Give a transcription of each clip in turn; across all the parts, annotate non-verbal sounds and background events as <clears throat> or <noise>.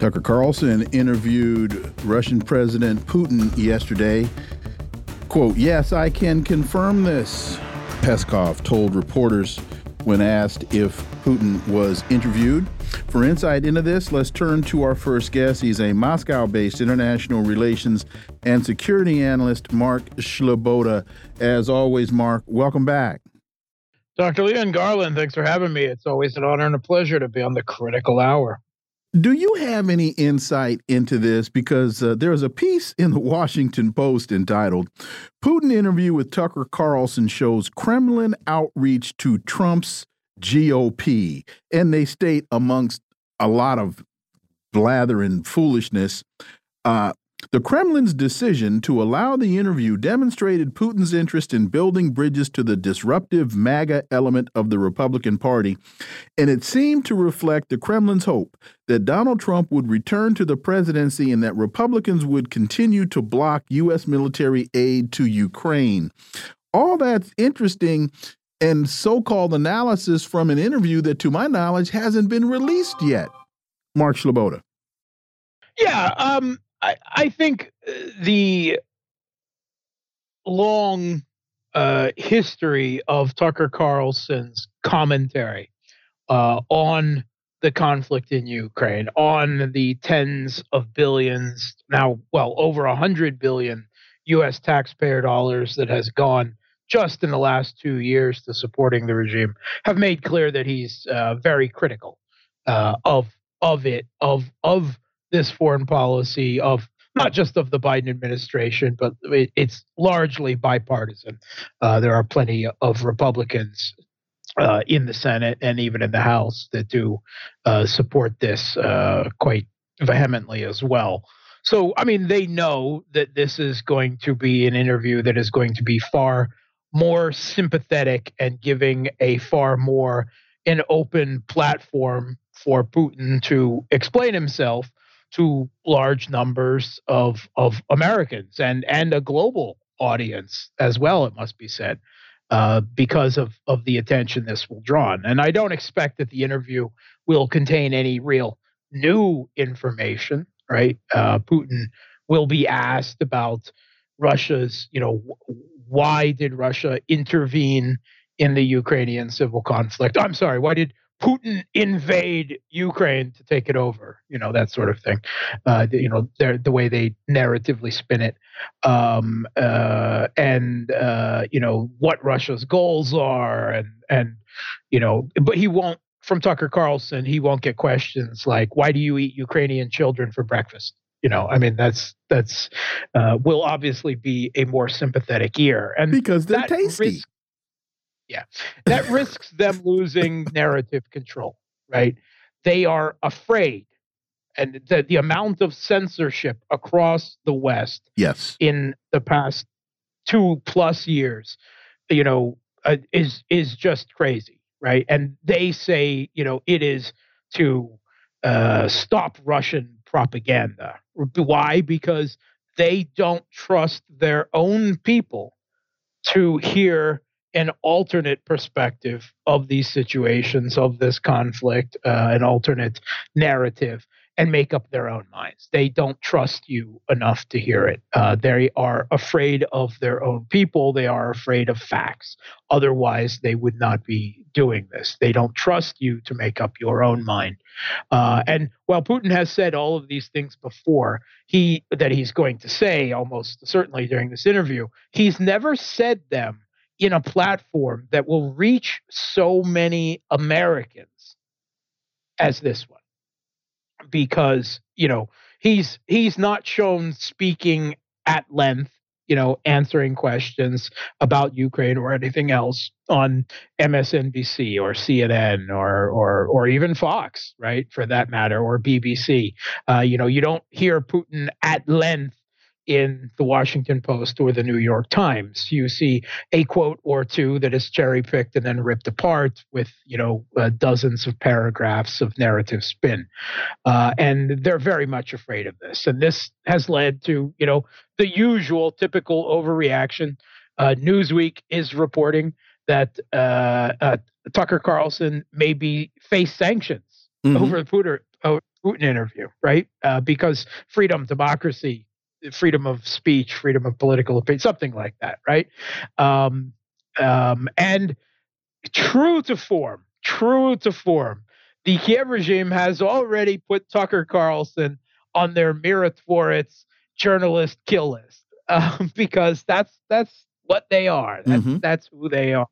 Tucker Carlson interviewed Russian President Putin yesterday. Quote, Yes, I can confirm this, Peskov told reporters when asked if Putin was interviewed. For insight into this, let's turn to our first guest. He's a Moscow based international relations and security analyst, Mark Sleboda. As always, Mark, welcome back. Dr. Leon Garland, thanks for having me. It's always an honor and a pleasure to be on the critical hour. Do you have any insight into this? Because uh, a piece in the Washington Post entitled Putin interview with Tucker Carlson shows Kremlin outreach to Trump's GOP. And they state, amongst a lot of blather and foolishness, uh, the Kremlin's decision to allow the interview demonstrated Putin's interest in building bridges to the disruptive MAGA element of the Republican Party, and it seemed to reflect the Kremlin's hope that Donald Trump would return to the presidency and that Republicans would continue to block U.S. military aid to Ukraine. All that's interesting and so called analysis from an interview that, to my knowledge, hasn't been released yet. Mark Sleboda. Yeah, um, I, I think uh, the long uh, history of Tucker Carlson's commentary uh, on the conflict in Ukraine, on the tens of billions, now, well, over a hundred billion U.S. taxpayer dollars that has gone just in the last two years to supporting the regime, have made clear that he's uh, very critical uh, of of it, of of this foreign policy of not just of the Biden administration, but it, it's largely bipartisan. Uh, there are plenty of Republicans uh, in the Senate and even in the House that do uh, support this uh, quite vehemently as well. So, I mean, they know that this is going to be an interview that is going to be far more sympathetic and giving a far more an open platform for Putin to explain himself to large numbers of of Americans and and a global audience as well. It must be said. Uh, because of, of the attention this will draw. And I don't expect that the interview will contain any real new information, right? Uh, Putin will be asked about Russia's, you know, why did Russia intervene in the Ukrainian civil conflict? I'm sorry, why did Putin invade Ukraine to take it over, you know that sort of thing. Uh, you know, the way they narratively spin it, um, uh, and uh, you know what Russia's goals are, and and you know, but he won't. From Tucker Carlson, he won't get questions like, "Why do you eat Ukrainian children for breakfast?" You know, I mean, that's that's uh, will obviously be a more sympathetic ear, and because they're tasty. Risk, yeah. That risks them losing narrative control, right? They are afraid. And the, the amount of censorship across the West yes. in the past two plus years, you know, uh, is is just crazy, right? And they say, you know, it is to uh, stop Russian propaganda. Why? Because they don't trust their own people to hear an alternate perspective of these situations, of this conflict, uh, an alternate narrative, and make up their own minds. They don't trust you enough to hear it. Uh, they are afraid of their own people. They are afraid of facts. Otherwise, they would not be doing this. They don't trust you to make up your own mind. Uh, and while Putin has said all of these things before, he that he's going to say almost certainly during this interview, he's never said them in a platform that will reach so many Americans as this one because you know he's he's not shown speaking at length you know, answering questions about Ukraine or anything else on MSNBC or CNN or or or even Fox, right, for that matter, or BBC. Uh, you know, you don't hear Putin at length in the Washington Post or the New York Times. You see a quote or two that is cherry picked and then ripped apart with you know uh, dozens of paragraphs of narrative spin, uh, and they're very much afraid of this. And this has led to you know the usual typical overreaction. Uh, Newsweek is reporting that uh, uh, Tucker Carlson may be face sanctions mm-hmm. over the Putin, Putin interview, right? Uh, because freedom, democracy, freedom of speech, freedom of political opinion, something like that, right? Um, um, and true to form, true to form, the Kiev regime has already put Tucker Carlson on their Mirotvorets journalist kill list <laughs> um, because that's that's what they are. That's mm-hmm. that's who they are.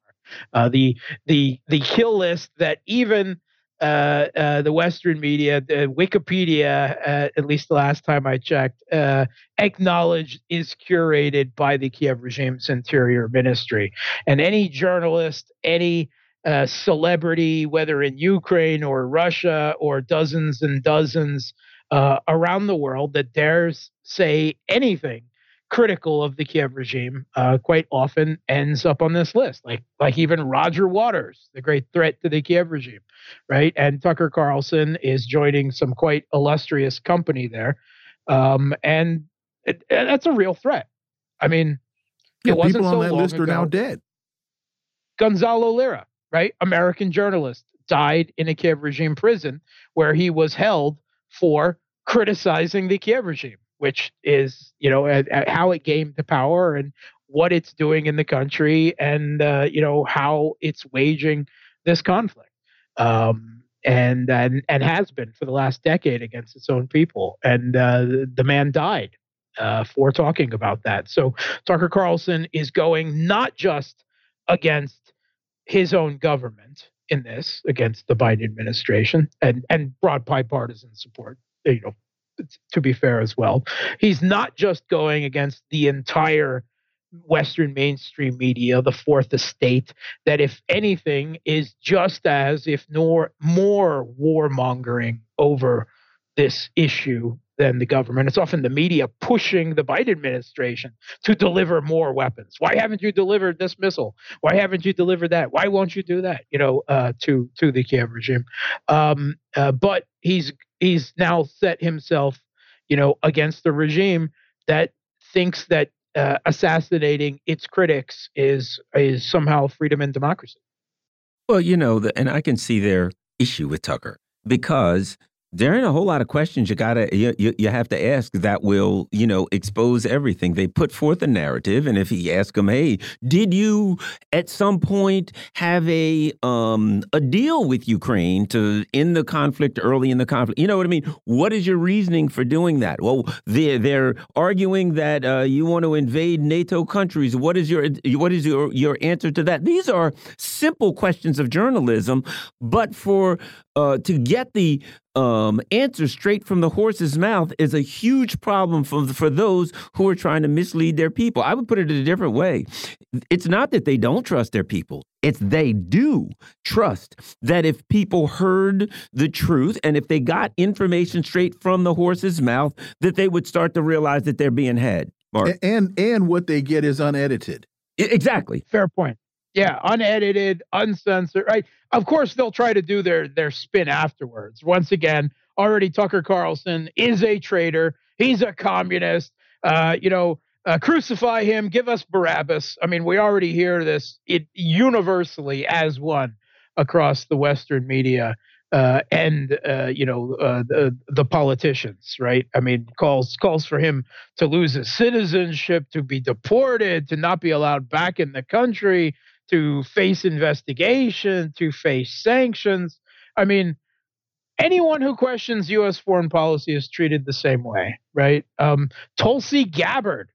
Uh, the the the kill list that even uh, uh, the Western media, the Wikipedia, uh, at least the last time I checked, uh, acknowledged is curated by the Kiev regime's interior ministry. And any journalist, any uh, celebrity, whether in Ukraine or Russia or dozens and dozens uh, around the world, that dares say anything critical of the Kiev regime uh, quite often ends up on this list, like like even Roger Waters, the great threat to the Kiev regime, right? And Tucker Carlson is joining some quite illustrious company there, um, and it, that's a real threat. I mean, yeah, people on so that list are now dead. Gonzalo Lira, right, American journalist, died in a Kiev regime prison where he was held for criticizing the Kiev regime which is you know at, at how it came to power and what it's doing in the country and uh, you know how it's waging this conflict um, and and and has been for the last decade against its own people. And uh, the man died uh, for talking about that. So tucker carlson is going not just against his own government in this against the biden administration and and broad bipartisan support you know to be fair as well. He's not just going against the entire Western mainstream media, the fourth estate, that if anything is just as, if nor more warmongering over this issue than the government. It's often the media pushing the Biden administration to deliver more weapons. Why haven't you delivered this missile? Why haven't you delivered that? Why won't you do that? You know, uh, to to the Kiev regime. Um, uh, but he's he's now set himself, you know, against the regime that thinks that uh, assassinating its critics is is somehow freedom and democracy. Well, you know, the, and I can see their issue with Tucker because there ain't a whole lot of questions you gotta you, you, you have to ask that will you know expose everything. They put forth a narrative and if you ask them hey did you at some point have a um a deal with ukraine to end the conflict early in the conflict? You know what i mean? What is your reasoning for doing that? Well they're they're arguing that uh, you want to invade nato countries. What is your what is your your answer to that? These are simple questions of journalism but for uh, to get the um, answer straight from the horse's mouth is a huge problem for, for those who are trying to mislead their people. I would put it in a different way. It's not that they don't trust their people. It's they do trust that if people heard the truth and if they got information straight from the horse's mouth, that they would start to realize that they're being had. Mark. And and what they get is unedited. Exactly. Fair point. Yeah, unedited, uncensored. Right. Of course, they'll try to do their their spin afterwards. Once again, already Tucker Carlson is a traitor. He's a communist. Uh, you know, uh, crucify him. Give us Barabbas. I mean, we already hear this it universally as one across the Western media uh, and uh, you know uh, the the politicians, right? I mean, calls calls for him to lose his citizenship, to be deported, to not be allowed back in the country to face investigation, to face sanctions. I mean, anyone who questions U.S. foreign policy is treated the same way, right? Um, Tulsi Gabbard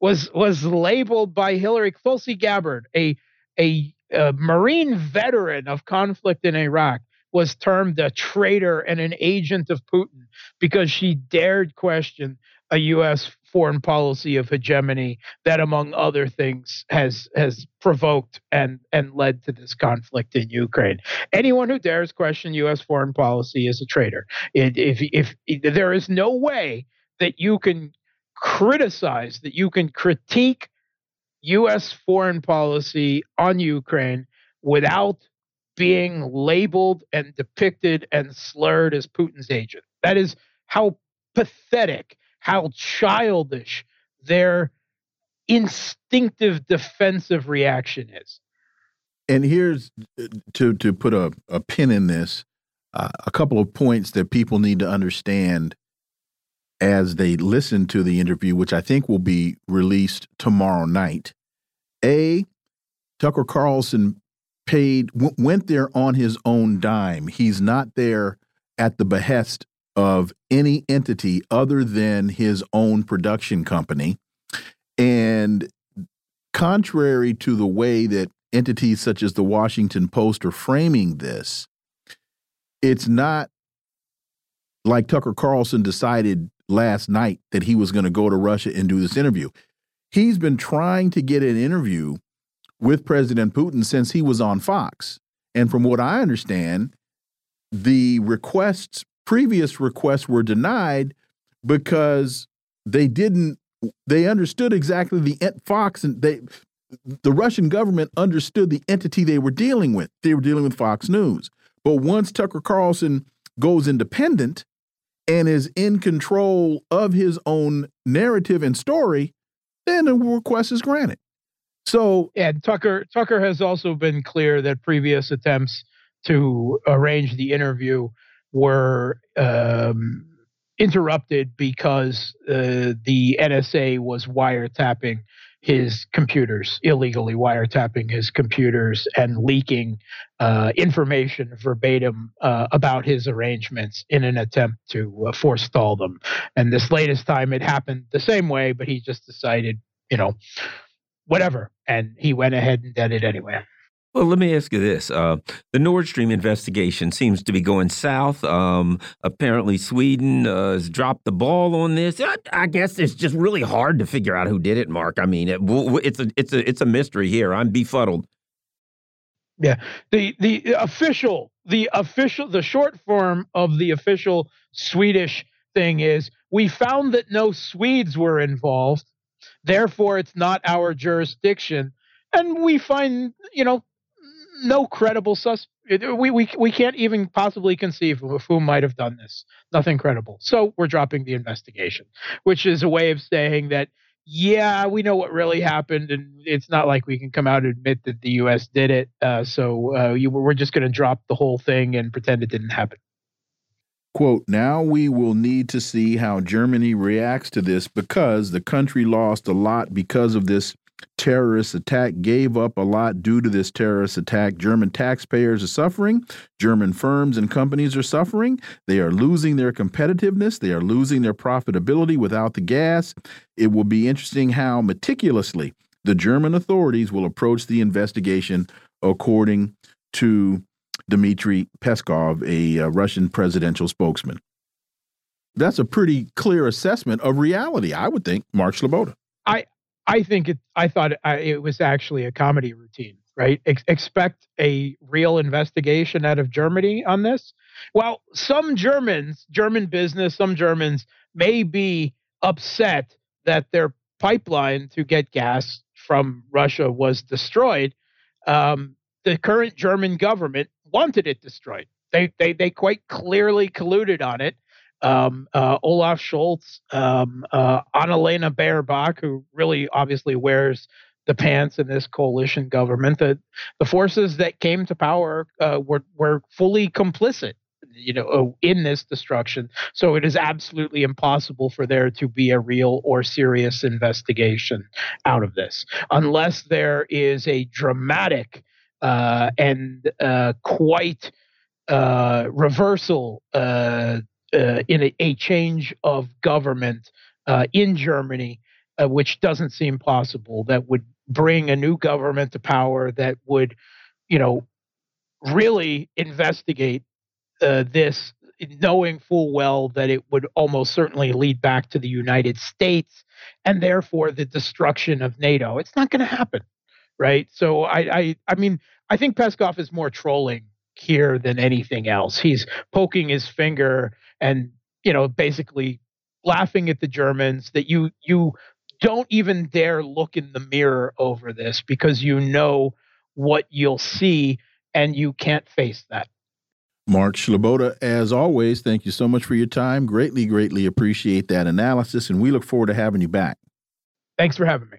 was was labeled by Hillary. Tulsi Gabbard, a, a a Marine veteran of conflict in Iraq, was termed a traitor and an agent of Putin because she dared question a U.S. foreign policy of hegemony that, among other things, has has provoked and and led to this conflict in Ukraine. Anyone who dares question U.S. foreign policy is a traitor. It, if, if if there is no way that you can criticize, that you can critique U.S. foreign policy on Ukraine without being labeled and depicted and slurred as Putin's agent. That is how pathetic, how childish their instinctive defensive reaction is. And here's to to put a, a pin in this, uh, a couple of points that people need to understand as they listen to the interview, which I think will be released tomorrow night. A, Tucker Carlson paid went there on his own dime. He's not there at the behest of any entity other than his own production company. And contrary to the way that entities such as the Washington Post are framing this, it's not like Tucker Carlson decided last night that he was going to go to Russia and do this interview. He's been trying to get an interview with President Putin since he was on Fox. And from what I understand, the requests, previous requests, were denied because they didn't, they understood exactly the Fox and they, the Russian government understood the entity they were dealing with. They were dealing with Fox News. But once Tucker Carlson goes independent, and is in control of his own narrative and story, then the request is granted. So, and Tucker Tucker has also been clear that previous attempts to arrange the interview were um, interrupted because uh, the NSA was wiretapping his computers, illegally wiretapping his computers and leaking uh, information verbatim uh, about his arrangements in an attempt to uh, forestall them. And this latest time it happened the same way, but he just decided, you know, whatever. And he went ahead and did it anyway. Well, let me ask you this. Uh, the Nord Stream investigation seems to be going south. Um, apparently, Sweden uh, has dropped the ball on this. I, I, guess it's just really hard to figure out who did it, Mark. I mean, it, it's, a, it's, a, it's a mystery here. I'm befuddled. Yeah. The, the official, the official, the short form of the official Swedish thing is we found that no Swedes were involved. Therefore, it's not our jurisdiction. And we find, you know, no credible sus. We, we, we can't even possibly conceive of who might have done this. Nothing credible. So we're dropping the investigation, which is a way of saying that, yeah, we know what really happened, and it's not like we can come out and admit that the U.S. did it. Uh, so uh, you, we're just going to drop the whole thing and pretend it didn't happen. Quote, now we will need to see how Germany reacts to this because the country lost a lot because of this terrorist attack, gave up a lot due to this terrorist attack. German taxpayers are suffering. German firms and companies are suffering. They are losing their competitiveness. They are losing their profitability without the gas. It will be interesting how meticulously the German authorities will approach the investigation, according to Dmitry Peskov, a uh, Russian presidential spokesman. That's a pretty clear assessment of reality, I would think, Mark Sleboda. I, I think it. I thought it was actually a comedy routine, right? Ex expect a real investigation out of Germany on this. Well, some Germans, German business, some Germans may be upset that their pipeline to get gas from Russia was destroyed. Um, the current German government wanted it destroyed. They they they quite clearly colluded on it um, uh, Olaf Scholz, um, uh, Annalena Baerbock, who really obviously wears the pants in this coalition government. The the forces that came to power uh, were were fully complicit, you know, uh, in this destruction. So it is absolutely impossible for there to be a real or serious investigation out of this, unless there is a dramatic uh, and uh, quite reversal uh, in a, a, change of government uh, in Germany, uh, which doesn't seem possible, that would bring a new government to power that would, you know, really investigate uh, this knowing full well that it would almost certainly lead back to the United States and therefore the destruction of NATO. It's not going to happen, right? So I, I, I mean, I think Peskov is more trolling here than anything else. He's poking his finger and you know basically laughing at the Germans that you you don't even dare look in the mirror over this because you know what you'll see and you can't face that. Mark Sleboda, as always, thank you so much for your time. Greatly, greatly appreciate that analysis, and we look forward to having you back. Thanks for having me.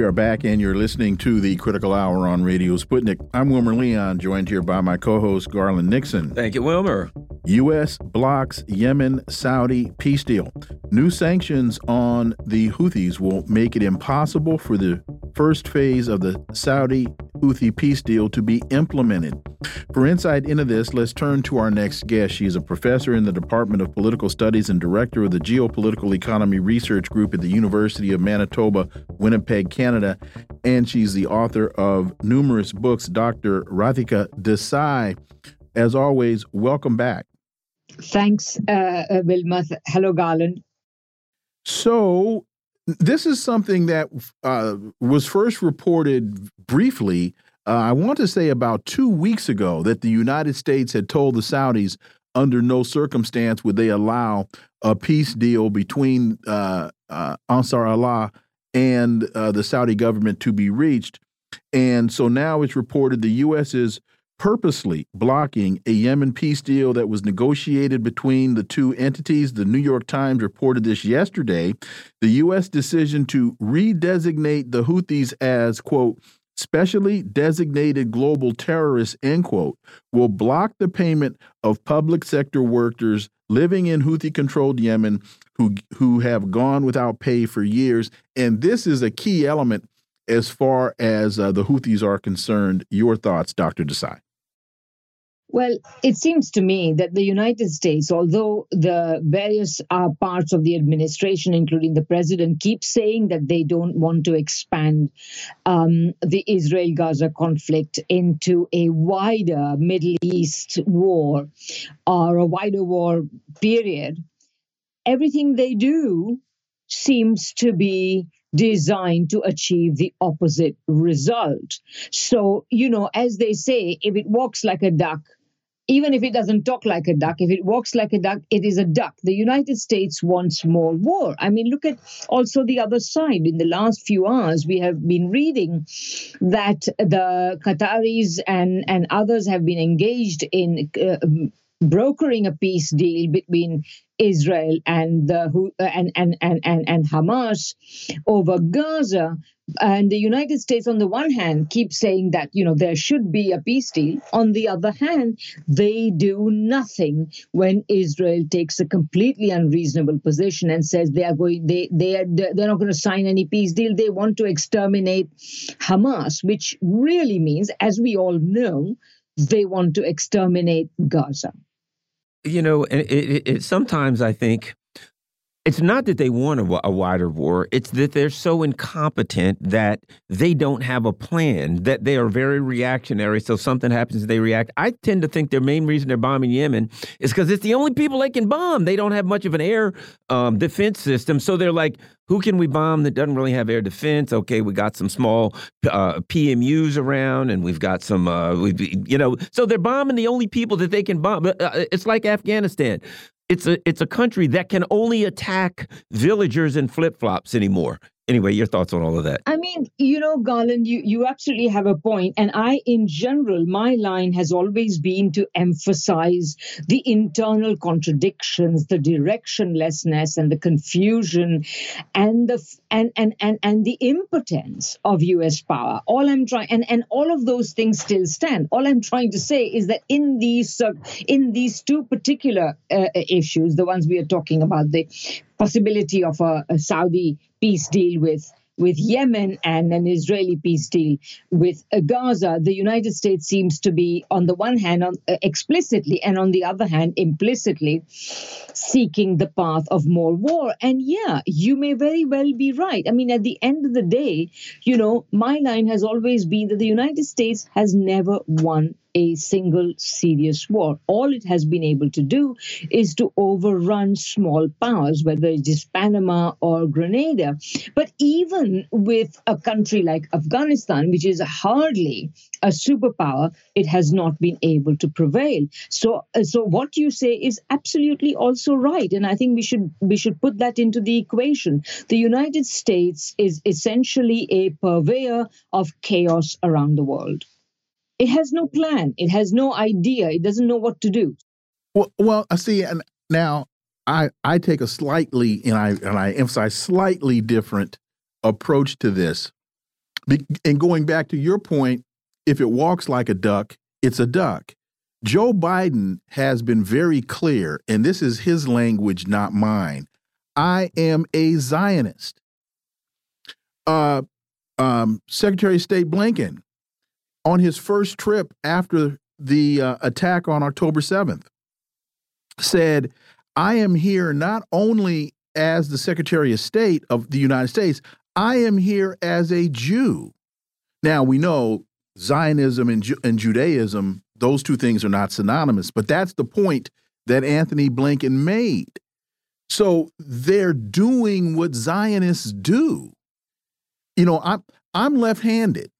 We are back, and you're listening to the Critical Hour on Radio Sputnik. I'm Wilmer Leon, joined here by my co host, Garland Nixon. Thank you, Wilmer. U.S. blocks Yemen Saudi peace deal. New sanctions on the Houthis will make it impossible for the first phase of the Saudi Houthi peace deal to be implemented. For insight into this, let's turn to our next guest. She is a professor in the Department of Political Studies and director of the Geopolitical Economy Research Group at the University of Manitoba, Winnipeg, Canada, and she's the author of numerous books. Dr. Radhika Desai, as always, welcome back. Thanks, uh, uh Wilmer. Hello, Garland. So, this is something that uh, was first reported briefly. Uh, I want to say about two weeks ago that the United States had told the Saudis under no circumstance would they allow a peace deal between uh, uh Ansar Allah and uh, the Saudi government to be reached. And so now it's reported the U.S. is purposely blocking a Yemen peace deal that was negotiated between the two entities. The New York Times reported this yesterday. The U.S. decision to redesignate the Houthis as, quote, specially designated global terrorists, end quote, will block the payment of public sector workers living in Houthi controlled Yemen who, who have gone without pay for years. And this is a key element as far as uh, the Houthis are concerned. Your thoughts, Dr. Desai? Well, it seems to me that the United States, although the various uh, parts of the administration, including the president, keep saying that they don't want to expand um, the Israel Gaza conflict into a wider Middle East war or a wider war period, everything they do seems to be designed to achieve the opposite result. So, you know, as they say, if it walks like a duck, even if it doesn't talk like a duck, if it walks like a duck, it is a duck. The United States wants more war. I mean, look at also the other side. In the last few hours, we have been reading that the Qataris and, and others have been engaged in uh, brokering a peace deal between Israel and the and, and, and, and, and Hamas over Gaza. And the United States, on the one hand, keeps saying that you know there should be a peace deal. On the other hand, they do nothing when Israel takes a completely unreasonable position and says they are going they they are they're not going to sign any peace deal. They want to exterminate Hamas, which really means, as we all know, they want to exterminate Gaza you know, it, it, it, sometimes I think it's not that they want a, a, wider war. It's that they're so incompetent that they don't have a plan, that they are very reactionary. So something happens, they react. I tend to think their main reason they're bombing Yemen is because it's the only people they can bomb. They don't have much of an air um, defense system. So they're like, who can we bomb that doesn't really have air defense? Okay, we got some small uh, PMUs around, and we've got some, uh, you know, so they're bombing the only people that they can bomb. Uh, it's like Afghanistan it's a it's a country that can only attack villagers in flip flops anymore. Anyway, your thoughts on all of that? I mean, you know, Garland, you, you absolutely have a point. And I, in general, my line has always been to emphasize the internal contradictions, the directionlessness and the confusion and the and and and, and the impotence of US power. All I'm trying and, and all of those things still stand. All I'm trying to say is that in these uh, in these two particular uh, issues, the ones we are talking about, the possibility of a, a Saudi peace deal with with Yemen and an Israeli peace deal with Gaza, the United States seems to be, on the one hand, on, uh, explicitly, and on the other hand, implicitly seeking the path of more war. And yeah, you may very well be right. I mean, at the end of the day, you know, my line has always been that the United States has never won a single serious war. All it has been able to do is to overrun small powers, whether it is Panama or Grenada. But even with a country like Afghanistan, which is hardly a superpower, it has not been able to prevail. So, uh, so what you say is absolutely also right, and I think we should we should put that into the equation. The United States is essentially a purveyor of chaos around the world. It has no plan. It has no idea. It doesn't know what to do. Well, well, I see, and now I I take a slightly and I and I emphasize slightly different approach to this. And going back to your point, if it walks like a duck, it's a duck. Joe Biden has been very clear, and this is his language, not mine. I am a Zionist. Uh, um, Secretary of State Blinken on his first trip after the uh, attack on October 7th said, I am here not only as the Secretary of State of the United States, I am here as a Jew. Now, we know Zionism and, Ju and Judaism, those two things are not synonymous, but that's the point that Antony Blinken made. So they're doing what Zionists do. You know, I'm I'm left-handed.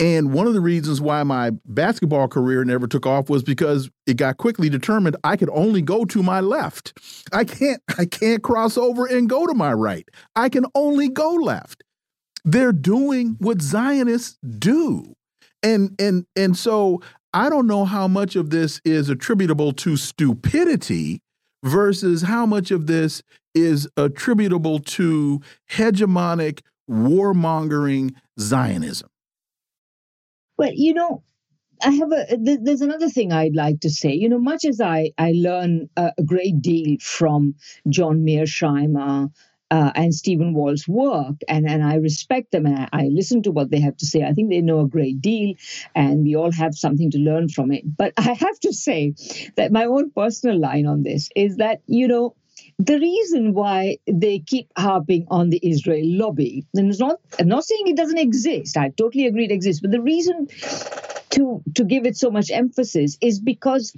And one of the reasons why my basketball career never took off was because it got quickly determined I could only go to my left. I can't I can't cross over and go to my right. I can only go left. They're doing what Zionists do. And and and so I don't know how much of this is attributable to stupidity versus how much of this is attributable to hegemonic warmongering Zionism. Well, you know, I have a. There's another thing I'd like to say. You know, much as I I learn a, a great deal from John Mearsheimer. Uh, and Stephen Walt's work, and, and I respect them and I, I, listen to what they have to say. I think they know a great deal, and we all have something to learn from it. But I have to say that my own personal line on this is that, you know, the reason why they keep harping on the Israel lobby, and it's not, I'm not saying it doesn't exist. I totally agree it exists, but the reason to to give it so much emphasis is because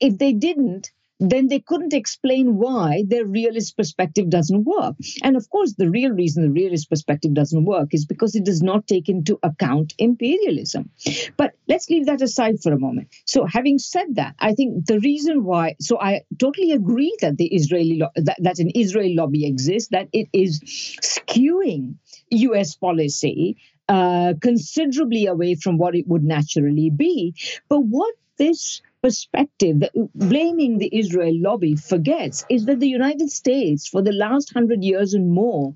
if they didn't, then they couldn't explain why their realist perspective doesn't work. And of course, the real reason the realist perspective doesn't work is because it does not take into account imperialism. But let's leave that aside for a moment. So, having said that, I think the reason why, so I totally agree that the Israeli that, that an Israel lobby exists, that it is skewing U.S. policy uh, considerably away from what it would naturally be. But what this perspective that blaming the Israel lobby forgets is that the United States, for the last hundred years and more,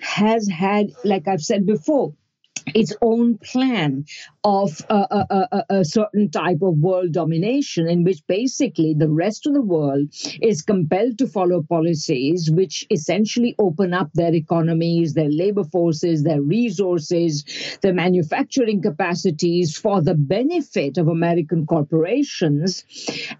has had, like I've said before, its own plan of a, a, a, a, certain type of world domination, in which basically the rest of the world is compelled to follow policies which essentially open up their economies, their labor forces, their resources, their manufacturing capacities for the benefit of American corporations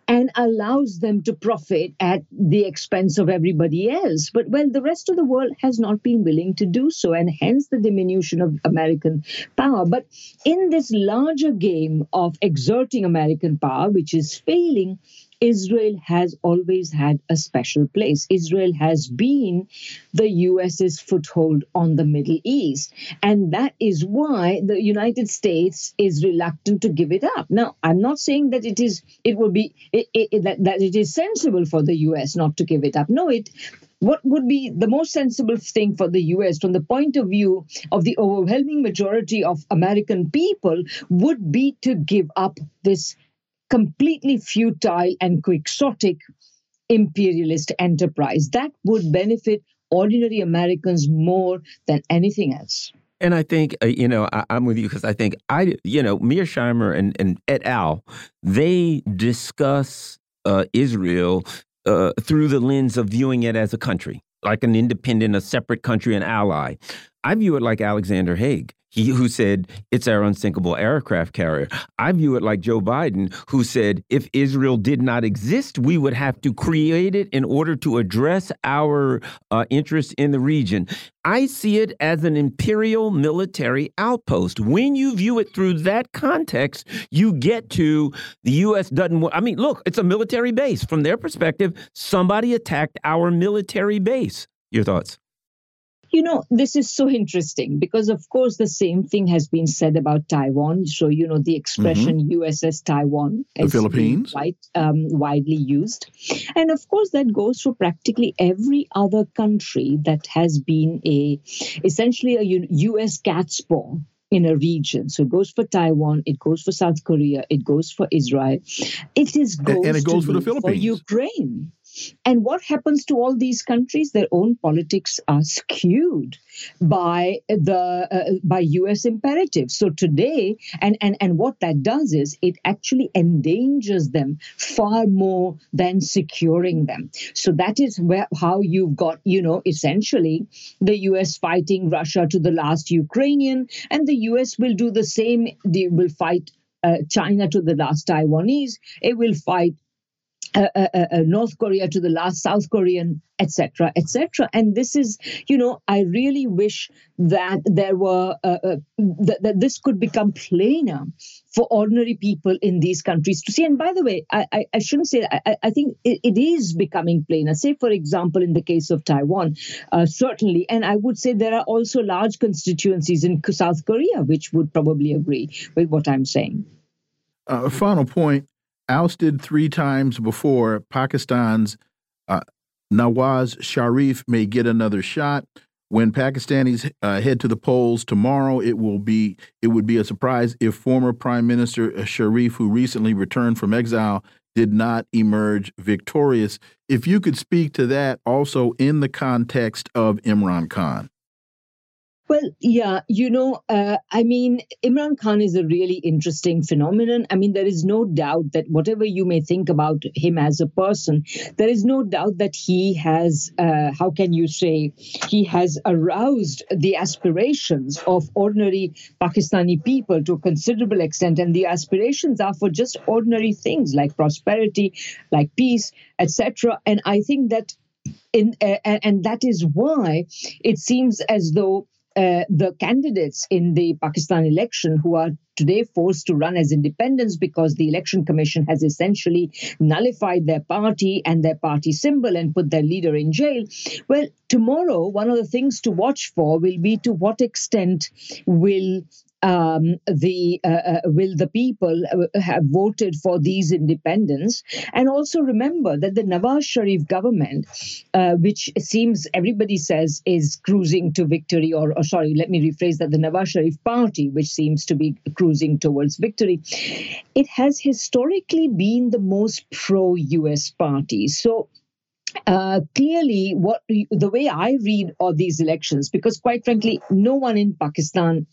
and allows them to profit at the expense of everybody else. But well, the rest of the world has not been willing to do so, and hence the diminution of American power. But in this larger game of exerting American power, which is failing, Israel has always had a special place. Israel has been the US's foothold on the Middle East. And that is why the United States is reluctant to give it up. Now, I'm not saying that it is it will be it, it, that, that it is sensible for the US not to give it up. No, it what would be the most sensible thing for the US from the point of view of the overwhelming majority of American people would be to give up this completely futile and quixotic imperialist enterprise. That would benefit ordinary Americans more than anything else. And I think, uh, you know, I, am with you because I think I, you know, Mearsheimer and, and et al., they discuss uh, Israel uh, through the lens of viewing it as a country, like an independent, a separate country, an ally. I view it like Alexander Haig he who said it's our unsinkable aircraft carrier. I view it like Joe Biden, who said if Israel did not exist, we would have to create it in order to address our uh, interests in the region. I see it as an imperial military outpost. When you view it through that context, you get to the U.S. doesn't. I mean, look, it's a military base. From their perspective, somebody attacked our military base. Your thoughts? You know, this is so interesting because, of course, the same thing has been said about Taiwan. So, you know, the expression mm-hmm. USS Taiwan the is Philippines. quite um, widely used. And of course, that goes for practically every other country that has been a essentially a US cat's paw in a region. So it goes for Taiwan, it goes for South Korea, it goes for Israel. It is goes and it goes for the Philippines. For Ukraine. And what happens to all these countries? Their own politics are skewed by the uh, by U.S. imperatives. So today, and and and what that does is it actually endangers them far more than securing them. So that is where how you've got you know essentially the U.S. fighting Russia to the last Ukrainian, and the U.S. will do the same. They will fight uh, China to the last Taiwanese. It will fight uh, uh, uh, uh, North Korea to the last South Korean, etc., etc. And this is, you know, I really wish that there were uh, that, that, this could become plainer for ordinary people in these countries to see. And by the way, I, I, I shouldn't say I, I think it, it is becoming plainer. Say, for example, in the case of Taiwan, certainly, and I would say there are also large constituencies in South Korea which would probably agree with what I'm saying. A final point ousted three times before, Pakistan's uh, Nawaz Sharif may get another shot. When Pakistanis uh, head to the polls tomorrow, it will be it would be a surprise if former Prime Minister Sharif, who recently returned from exile, did not emerge victorious. If you could speak to that also in the context of Imran Khan. Well, yeah, you know, uh, I mean, Imran Khan is a really interesting phenomenon. I mean, there is no doubt that whatever you may think about him as a person, there is no doubt that he has, uh, how can you say, he has aroused the aspirations of ordinary Pakistani people to a considerable extent. And the aspirations are for just ordinary things like prosperity, like peace, etc. And I think that in uh, and that is why it seems as though uh, the candidates in the Pakistan election who are today forced to run as independents because the election commission has essentially nullified their party and their party symbol and put their leader in jail. Well, tomorrow, one of the things to watch for will be to what extent will um, the uh, uh, will the people uh, have voted for these independents? And also remember that the Nawaz Sharif government uh, which seems everybody says is cruising to victory or, or, sorry let me rephrase that the Nawaz Sharif party which seems to be cruising towards victory it has historically been the most pro US party. So uh, clearly what the way i read all these elections because quite frankly no one in pakistan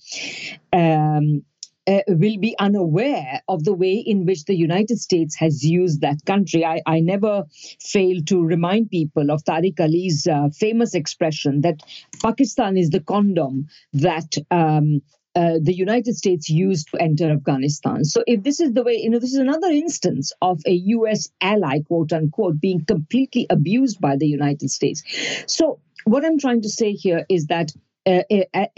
um, uh, will be unaware of the way in which the United States has used that country. I, I never fail to remind people of Tariq Ali's uh, famous expression that Pakistan is the condom that um, uh, the United States used to enter Afghanistan. So, if this is the way, you know, this is another instance of a U.S. ally, quote unquote, being completely abused by the United States. So, what I'm trying to say here is that. Uh,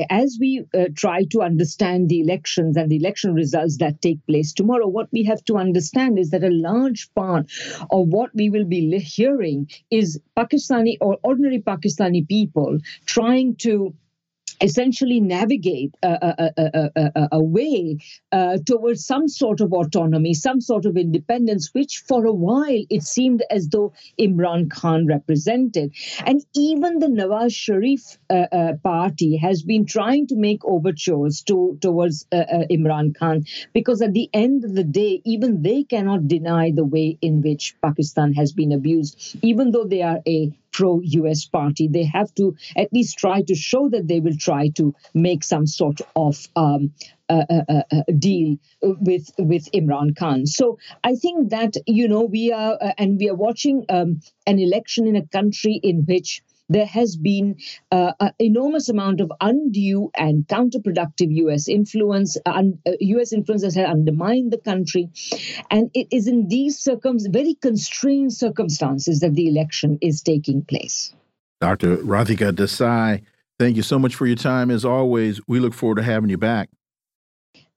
as we uh, try to understand the elections and the election results that take place tomorrow, what we have to understand is that a large part of what we will be hearing is Pakistani or ordinary Pakistani people trying to essentially navigate a, a, a, a, way uh, towards some sort of autonomy, some sort of independence, which for a while it seemed as though Imran Khan represented. And even the Nawaz Sharif uh, uh, party has been trying to make overtures to, towards uh, uh, Imran Khan because at the end of the day, even they cannot deny the way in which Pakistan has been abused, even though they are a pro US party. They have to at least try to show that they will try to make some sort of um, deal with with Imran Khan. So I think that you know we are uh, and we are watching um, an election in a country in which there has been uh, an enormous amount of undue and counterproductive U.S. influence. Uh, U.S. influence has undermined the country, and it is in these circum- very constrained circumstances that the election is taking place. Dr. Radhika Desai, thank you so much for your time. As always, we look forward to having you back.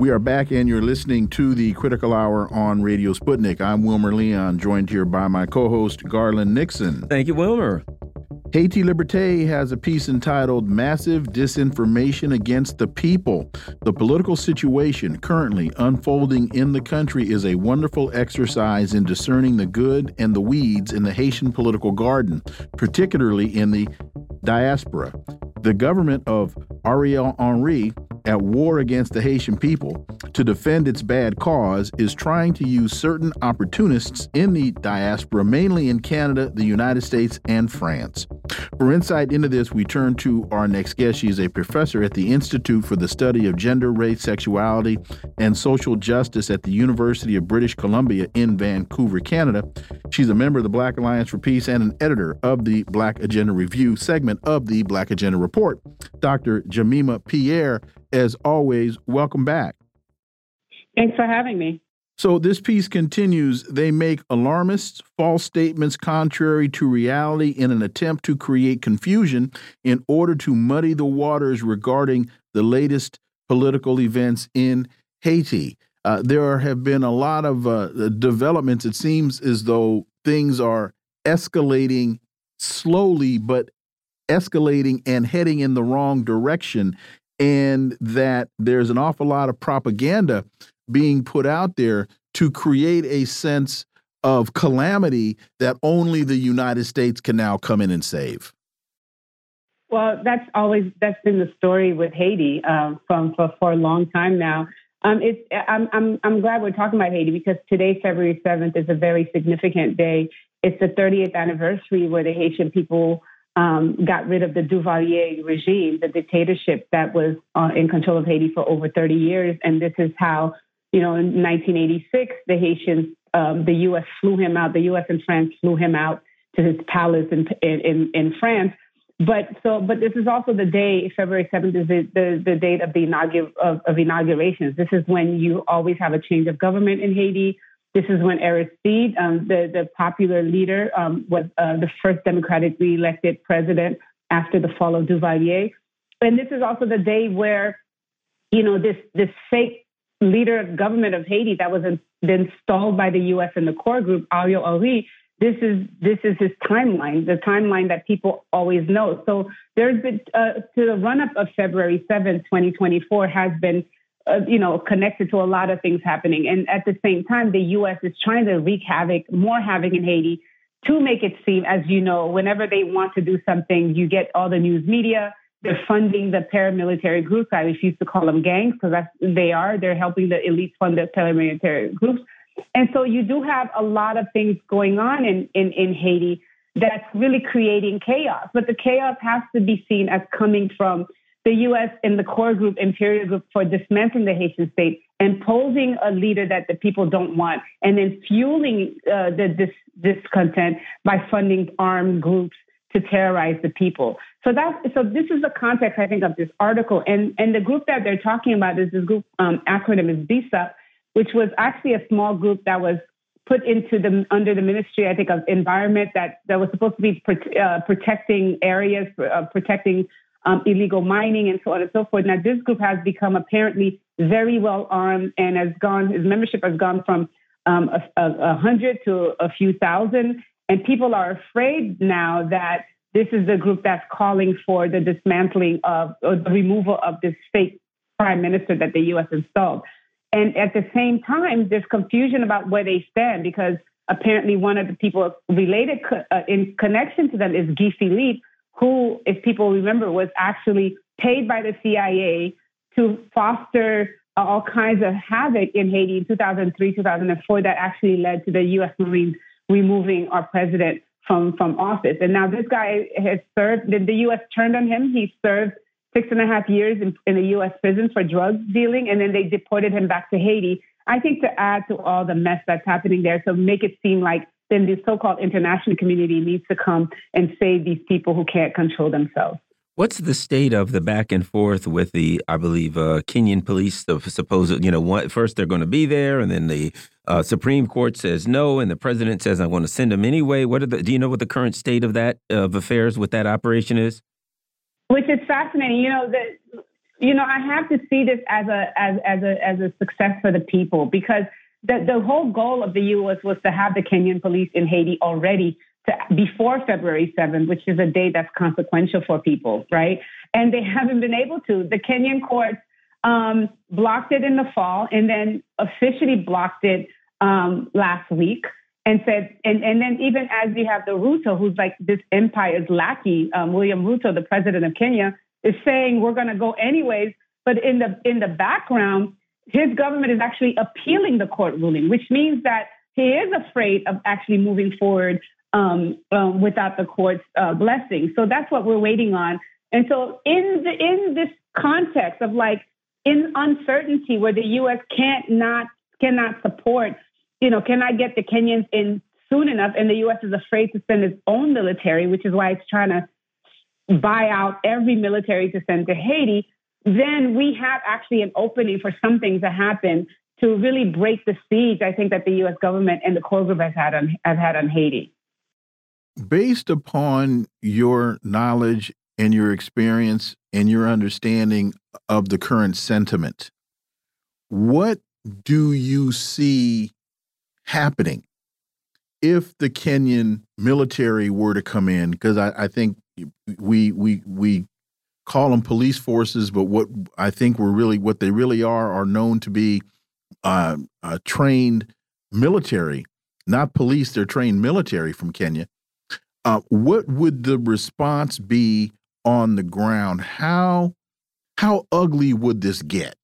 We are back, and you're listening to the Critical Hour on Radio Sputnik. I'm Wilmer Leon, joined here by my co host, Garland Nixon. Thank you, Wilmer. Haiti Liberté has a piece entitled Massive Disinformation Against the People. The political situation currently unfolding in the country is a wonderful exercise in discerning the good and the weeds in the Haitian political garden, particularly in the diaspora. The government of Ariel Henry at war against the Haitian people to defend its bad cause is trying to use certain opportunists in the diaspora, mainly in Canada, the United States, and France. For insight into this, we turn to our next guest. She is a professor at the Institute for the Study of Gender, Race, Sexuality, and Social Justice at the University of British Columbia in Vancouver, Canada. She's a member of the Black Alliance for Peace and an editor of the Black Agenda Review segment of the Black Agenda Report. Dr. Jemima Pierre as always, welcome back. Thanks for having me. So this piece continues. They make alarmist, false statements contrary to reality in an attempt to create confusion in order to muddy the waters regarding the latest political events in Haiti. Uh, there have been a lot of uh, developments. It seems as though things are escalating slowly, but escalating and heading in the wrong direction and that there's an awful lot of propaganda being put out there to create a sense of calamity that only the United States can now come in and save. Well, that's always that's been the story with Haiti um, from for, for a long time now. Um, it's, I'm, I'm, I'm glad we're talking about Haiti because today, February 7th, is a very significant day. It's the 30th anniversary where the Haitian people um, got rid of the Duvalier regime, the dictatorship that was uh, in control of Haiti for over 30 years. And this is how, you know, in 1986, the Haitians, um, the U.S. flew him out. The U.S. and France flew him out to his palace in in, in France. But so, but this is also the day, February 7th is the, the, the date of the inaugur- of, of inaugurations. This is when you always have a change of government in Haiti this is when Aristide, um, the, the popular leader, um, was uh, the first democratically elected president after the fall of Duvalier. And this is also the day where, you know, this, this fake leader of government of Haiti that was installed by the U.S. and the core group, Ariel Henry, this is this is his timeline, the timeline that people always know. So there's been uh, to the run up of February 7th, 2024 has been uh, you know, connected to a lot of things happening. And at the same time, the U.S. is trying to wreak havoc, more havoc in Haiti to make it seem, as you know, whenever they want to do something, you get all the news media. They're funding the paramilitary groups. I refuse to call them gangs because that's they are. They're helping the elites fund the paramilitary groups. And so you do have a lot of things going on in, in, in Haiti that's really creating chaos. But the chaos has to be seen as coming from the U.S. in the core group, imperial group, for dismantling the Haitian state, imposing a leader that the people don't want, and then fueling uh, the dis- discontent by funding armed groups to terrorize the people. So that so this is the context I think of this article, and and the group that they're talking about is this group um, acronym is BSUP, which was actually a small group that was put into the under the Ministry I think of Environment that that was supposed to be uh, protecting areas, uh, protecting um, illegal mining and so on and so forth. Now this group has become apparently very well armed and has gone his membership has gone from um, a, a, a hundred to a few thousand, and people are afraid now that this is the group that's calling for the dismantling of or the removal of this fake prime minister that the U.S. installed. And at the same time, there's confusion about where they stand because apparently one of the people related co- uh, in connection to them is Guy Philippe, who, if people remember, was actually paid by the CIA to foster uh, all kinds of havoc in Haiti in 2003, 2004 that actually led to the U.S. Marines removing our president from from office. And now this guy has served. The, the U.S. turned on him. He served six and a half years in, in a U.S. prison for drug dealing, and then they deported him back to Haiti. I think to add to all the mess that's happening there, so make it seem like then the so-called international community needs to come and save these people who can't control themselves. What's the state of the back and forth with the, I believe, uh, Kenyan police? The supposed, you know, one, first they're going to be there, and then the uh, Supreme Court says no, and the president says I'm going to send them anyway. What are the? Do you know what the current state of that of affairs with that operation is? Which is fascinating. You know that. You know, I have to see this as a as as a as a success for the people because the the whole goal of the U.S. was to have the Kenyan police in Haiti already to, before February 7th, which is a day that's consequential for people, right? And they haven't been able to. The Kenyan courts um, blocked it in the fall and then officially blocked it um, last week and said, and, and then even as you have the Ruto, who's like this empire's lackey, um, William Ruto, the president of Kenya, is saying we're going to go anyways. But in the in the background, his government is actually appealing the court ruling, which means that he is afraid of actually moving forward um, um, without the court's uh, blessing. So that's what we're waiting on. And so in the in this context of like in uncertainty where the U.S. can't not cannot support, you know, cannot get the Kenyans in soon enough, and the U.S. is afraid to send its own military, which is why it's trying to buy out every military to send to Haiti. Then we have actually an opening for something to happen to really break the siege. I think that the U.S. government and the core group has had on have had on Haiti based upon your knowledge and your experience and your understanding of the current sentiment, what do you see happening if the Kenyan military were to come in? Because I, I, think we we we call them police forces, but what I think we're really what they really are are known to be uh, uh, trained military, not police. They're trained military from Kenya uh, what would the response be on the ground? How how ugly would this get?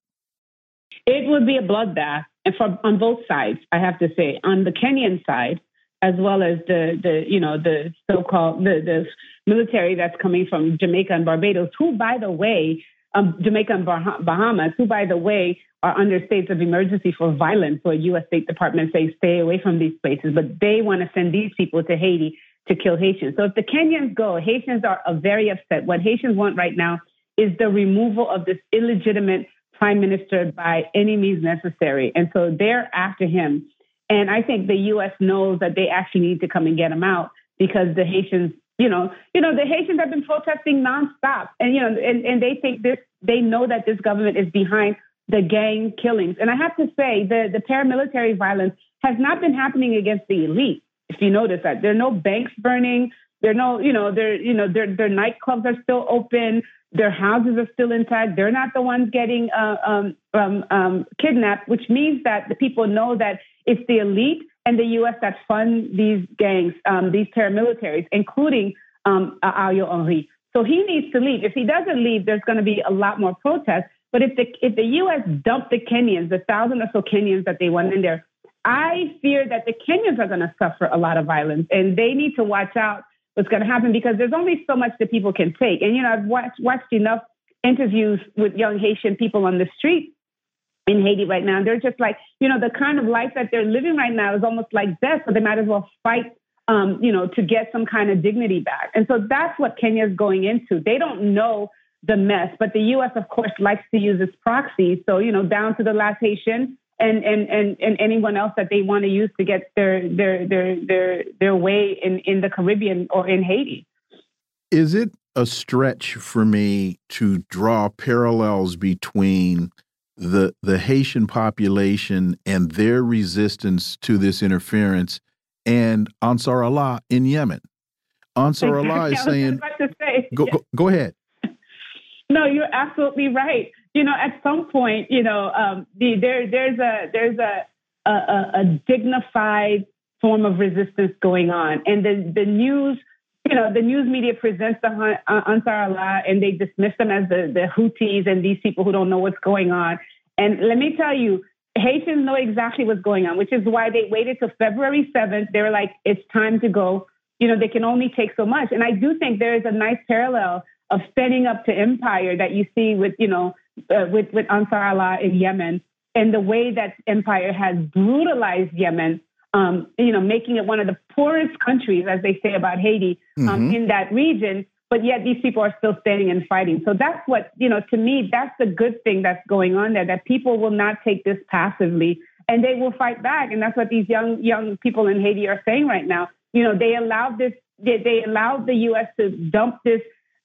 It would be a bloodbath, and for on both sides, I have to say, on the Kenyan side as well as the the you know the so-called the the military that's coming from Jamaica and Barbados, who by the way, um, Jamaica and bah Bahamas, who by the way are under states of emergency for violence. where U.S. State Department says stay away from these places, but they want to send these people to Haiti to kill Haitians. So if the Kenyans go, Haitians are, very upset. What Haitians want right now is the removal of this illegitimate prime minister by any means necessary. And so they're after him. And I think the U.S. knows that they actually need to come and get him out because the Haitians, you know, you know, the Haitians have been protesting nonstop, and you know, and, and they think this, they know that this government is behind the gang killings. And I have to say, the the paramilitary violence has not been happening against the elite if you notice that there are no banks burning, there are no, you know, their, you know, their their nightclubs are still open, their houses are still intact. They're not the ones getting uh, um, um, um, kidnapped, which means that the people know that it's the elite and the U.S. that fund these gangs, um, these paramilitaries, including um, Ariel Henry. So he needs to leave. If he doesn't leave, there's going to be a lot more protests. But if the if the U.S. dumped the Kenyans, the thousand or so Kenyans that they went in there, I fear that the Kenyans are going to suffer a lot of violence and they need to watch out what's going to happen because there's only so much that people can take. And, you know, I've watched, watched enough interviews with young Haitian people on the street in Haiti right now. They're just like, you know, the kind of life that they're living right now is almost like death. So they might as well fight um, you know, to get some kind of dignity back. And so that's what Kenya is going into. They don't know the mess, but the U.S. of course likes to use its proxy. So you know, down to the last Haitian and and and, and anyone else that they want to use to get their their their their their way in in the Caribbean or in Haiti. Is it a stretch for me to draw parallels between the the Haitian population and their resistance to this interference and Ansar Allah in Yemen? Ansar <laughs> Allah is saying, say, go, go, go ahead. No, you're absolutely right you know, at some point, you know, um, the, there there's a there's a, a, a dignified form of resistance going on, and the the news. You know, the news media presents the uh, Ansar Allah and they dismiss them as the, the Houthis and these people who don't know what's going on. And let me tell you, Haitians know exactly what's going on, which is why they waited till February 7th. They were like, it's time to go. You know, they can only take so much. And I do think there is a nice parallel of standing up to empire that you see with, you know, uh, with, with Ansar Allah in Yemen and the way that empire has brutalized Yemen, um, you know, making it one of the poorest countries, as they say about Haiti, um, mm-hmm. in that region. But yet these people are still standing and fighting. So that's what, you know, to me, that's the good thing that's going on there, that people will not take this passively and they will fight back. And that's what these young, young people in Haiti are saying right now. You know, they allowed this, they, they allowed the U.S. to dump this,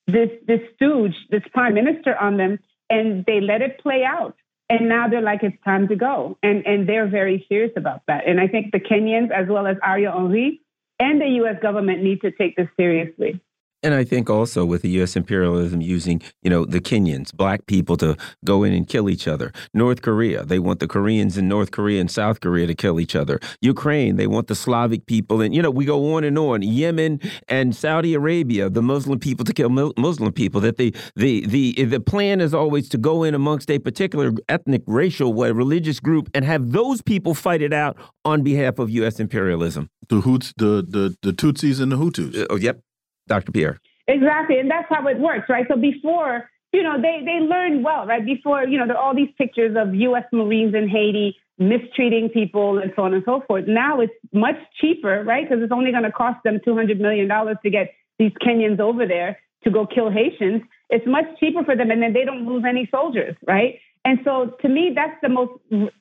this, this stooge, this prime minister on them and they let it play out. And now they're like, it's time to go. And, and they're very serious about that. And I think the Kenyans, as well as Ariel Henry and the US government, need to take this seriously. And I think also with the U.S. imperialism using, you know, the Kenyans, black people to go in and kill each other. North Korea, they want the Koreans in North Korea and South Korea to kill each other. Ukraine, they want the Slavic people. And, you know, we go on and on. Yemen and Saudi Arabia, the Muslim people to kill Muslim people. That the, the, the, the plan is always to go in amongst a particular ethnic, racial, religious group and have those people fight it out on behalf of U.S. imperialism. The Hoots, the, the, the Tutsis and the Hutus. Uh, oh, yep. Dr. Pierre. Exactly. And that's how it works, right? So before, you know, they, they learned well, right? Before, you know, there are all these pictures of U.S. Marines in Haiti mistreating people and so on and so forth. Now it's much cheaper, right? Because it's only going to cost them $200 million to get these Kenyans over there to go kill Haitians. It's much cheaper for them, and then they don't lose any soldiers, right? And so, to me, that's the most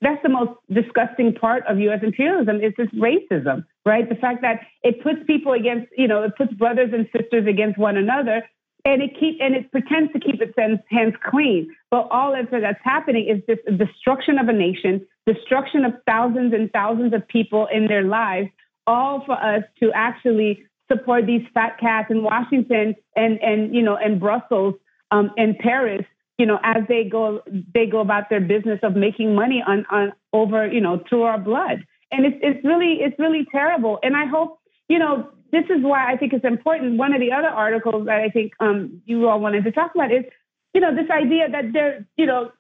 that's the most disgusting part of U.S. imperialism is this racism, right? The fact that it puts people against, you know, it puts brothers and sisters against one another, and it keep and it pretends to keep its hands clean. But all that's happening is this destruction of a nation, destruction of thousands and thousands of people in their lives, all for us to actually support these fat cats in Washington and and you know and Brussels um, and Paris you know, as they go, they go about their business of making money on, on over, you know, through our blood. And it's, it's really, it's really terrible. And I hope, you know, this is why I think it's important. One of the other articles that I think um, you all wanted to talk about is, you know, this idea that there, you know,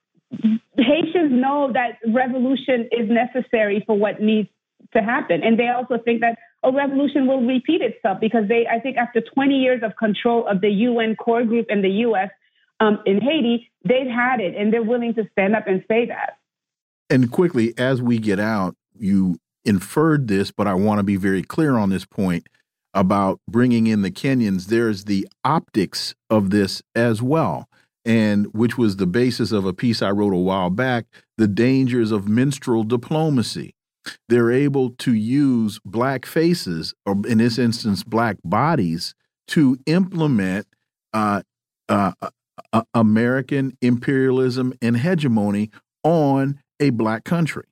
Haitians know that revolution is necessary for what needs to happen. And they also think that a revolution will repeat itself because they, I think after 20 years of control of the UN core group and the US, um, in Haiti, they've had it and they're willing to stand up and say that. And quickly, as we get out, you inferred this, but I want to be very clear on this point about bringing in the Kenyans. There's the optics of this as well, and which was the basis of a piece I wrote a while back The Dangers of Minstrel Diplomacy. They're able to use black faces, or in this instance, black bodies, to implement uh, uh, American imperialism and hegemony on a black country.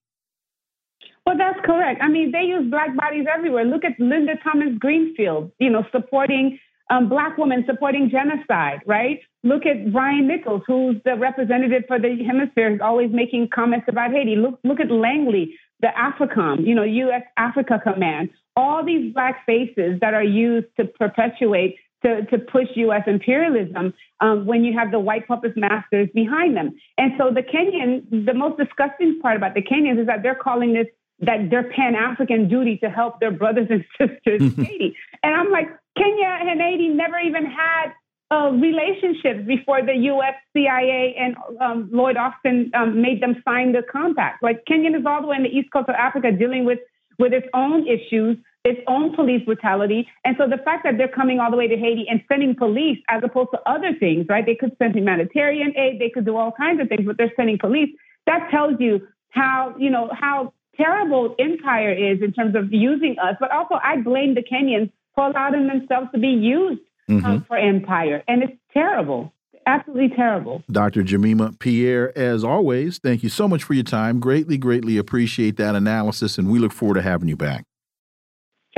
Well, that's correct. I mean, they use black bodies everywhere. Look at Linda Thomas Greenfield, you know, supporting um, black women, supporting genocide, right? Look at Brian Nichols, who's the representative for the hemisphere, is always making comments about Haiti. Look, look at Langley, the AFRICOM, you know, U.S. Africa Command. All these black faces that are used to perpetuate to, to push U.S. imperialism um, when you have the white puppet masters behind them. And so the Kenyan, the most disgusting part about the Kenyans is that they're calling this that their Pan African duty to help their brothers and <laughs> sisters in Haiti. <laughs> And I'm like, Kenya and Haiti never even had uh, relationships before the U.S. CIA and um, Lloyd Austin um, made them sign the compact. Like Kenya is all the way in the east coast of Africa dealing with with its own issues its own police brutality. And so the fact that they're coming all the way to Haiti and sending police as opposed to other things, right? They could send humanitarian aid, they could do all kinds of things, but they're sending police. That tells you how, you know, how terrible empire is in terms of using us. But also, I blame the Kenyans for allowing themselves to be used um, mm-hmm. for empire. And it's terrible absolutely terrible. Dr. Jemima Pierre, as always, thank you so much for your time. Greatly, greatly appreciate that analysis, and we look forward to having you back.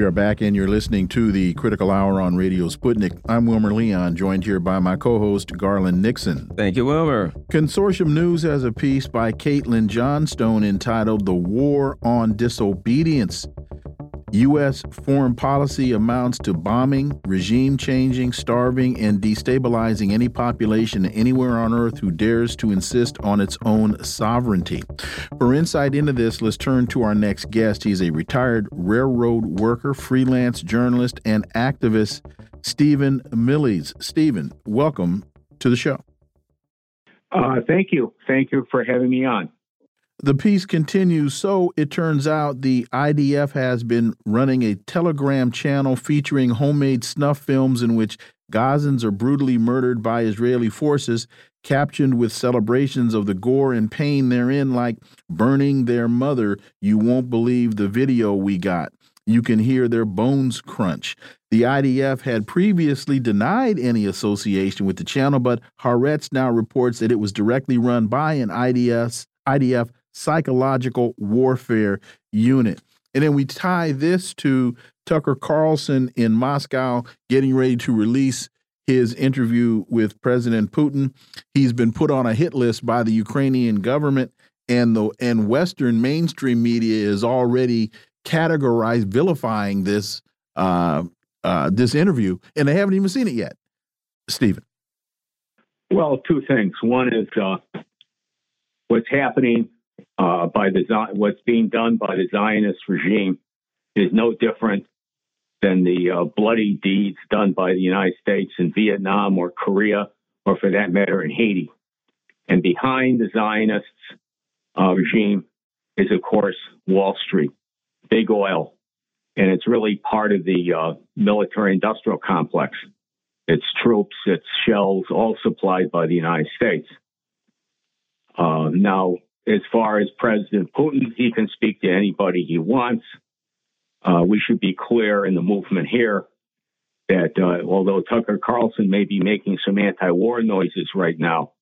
We are back, and you're listening to the Critical Hour on Radio Sputnik. I'm Wilmer Leon, joined here by my co host, Garland Nixon. Thank you, Wilmer. Consortium News has a piece by Caitlin Johnstone entitled The War on Disobedience. U.S. foreign policy amounts to bombing, regime changing, starving, and destabilizing any population anywhere on earth who dares to insist on its own sovereignty. For insight into this, let's turn to our next guest. He's a retired railroad worker, freelance journalist, and activist, Stephen Millies. Stephen, welcome to the show. Uh, thank you. Thank you for having me on the piece continues. So it turns out the IDF has been running a Telegram channel featuring homemade snuff films in which Gazans are brutally murdered by Israeli forces, captioned with celebrations of the gore and pain therein, like burning their mother. You won't believe the video we got. You can hear their bones crunch. The IDF had previously denied any association with the channel, but Haaretz now reports that it was directly run by an IDF, IDF psychological warfare unit. And then we tie this to Tucker Carlson in Moscow getting ready to release his interview with President Putin. He's been put on a hit list by the Ukrainian government and the and Western mainstream media is already categorized vilifying this uh, uh, this interview, and they haven't even seen it yet. Stephen. Well, two things. One is uh, what's happening uh, by the what's being done by the Zionist regime is no different than the uh, bloody deeds done by the United States in Vietnam or Korea, or for that matter, in Haiti. And behind the Zionist uh, regime is, of course, Wall Street, big oil. And it's really part of the uh, military industrial complex. It's troops, it's shells, all supplied by the United States. Uh, now, as far as President Putin, he can speak to anybody he wants. Uh, we should be clear in the movement here that uh, although Tucker Carlson may be making some anti war noises right now,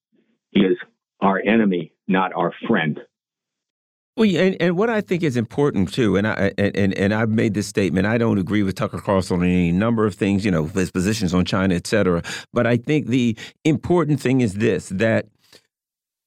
he is our enemy, not our friend. Well, and, and what I think is important too, and I and and I've made this statement. I don't agree with Tucker Carlson on any number of things, you know, his positions on China, et cetera. But I think the important thing is this: that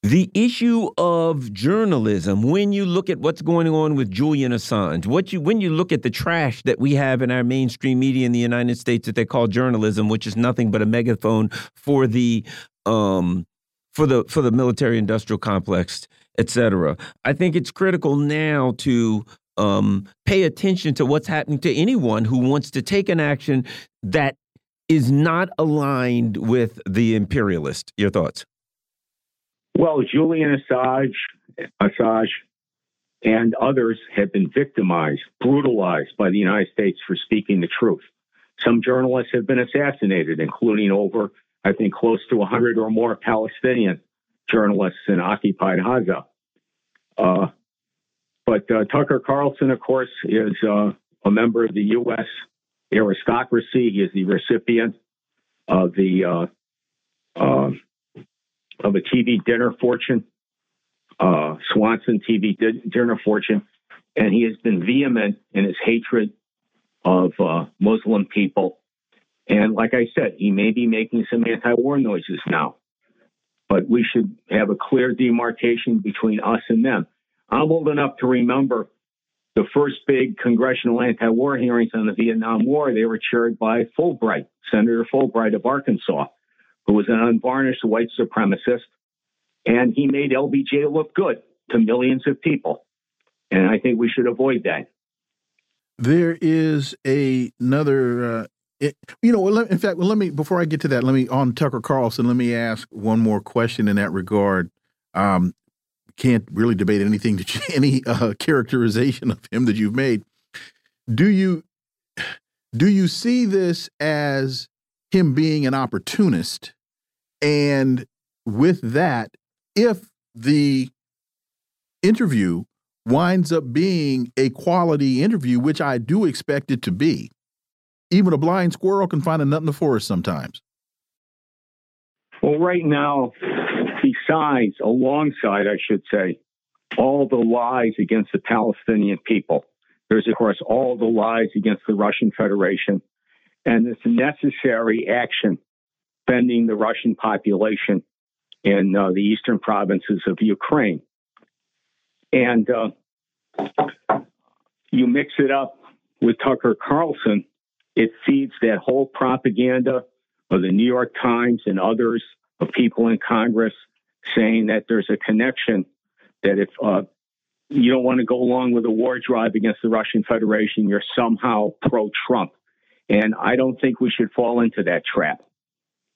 the issue of journalism, when you look at what's going on with Julian Assange, what you when you look at the trash that we have in our mainstream media in the United States that they call journalism, which is nothing but a megaphone for the um, for the for the military industrial complex, etc. I think it's critical now to um, pay attention to what's happening to anyone who wants to take an action that is not aligned with the imperialist. Your thoughts? Well, Julian Assange, Assange and others have been victimized, brutalized by the United States for speaking the truth. Some journalists have been assassinated, including over, I think, close to 100 or more Palestinian journalists in occupied Gaza. Uh, but uh, Tucker Carlson, of course, is uh, a member of the U.S. aristocracy. He is the recipient of the uh, uh, of a TV dinner fortune, uh, Swanson TV dinner fortune, and he has been vehement in his hatred of uh, Muslim people. And like I said, he may be making some anti war noises now, but we should have a clear demarcation between us and them. I'm old enough to remember the first big congressional anti-war hearings on the Vietnam War, they were chaired by Fulbright, Senator Fulbright of Arkansas, who was an unvarnished white supremacist, and he made LBJ look good to millions of people. And I think we should avoid that. There is a, another, uh, it, you know, in fact, well, let me, before I get to that, let me, on Tucker Carlson, let me ask one more question in that regard. Um, can't really debate anything that <laughs> any uh, characterization of him that you've made. Do you do you see this as him being an opportunist? And with that, if the interview winds up being a quality interview, which I do expect it to be, even a blind squirrel can find a nut in the forest sometimes. Well, right now, besides, alongside, I should say, all the lies against the Palestinian people, there's, of course, all the lies against the Russian Federation and this necessary action defending the Russian population in uh, the eastern provinces of Ukraine. And uh, you mix it up with Tucker Carlson, it feeds that whole propaganda of the New York Times and others of people in Congress saying that there's a connection that if uh, you don't want to go along with a war drive against the Russian Federation, you're somehow pro Trump. And I don't think we should fall into that trap.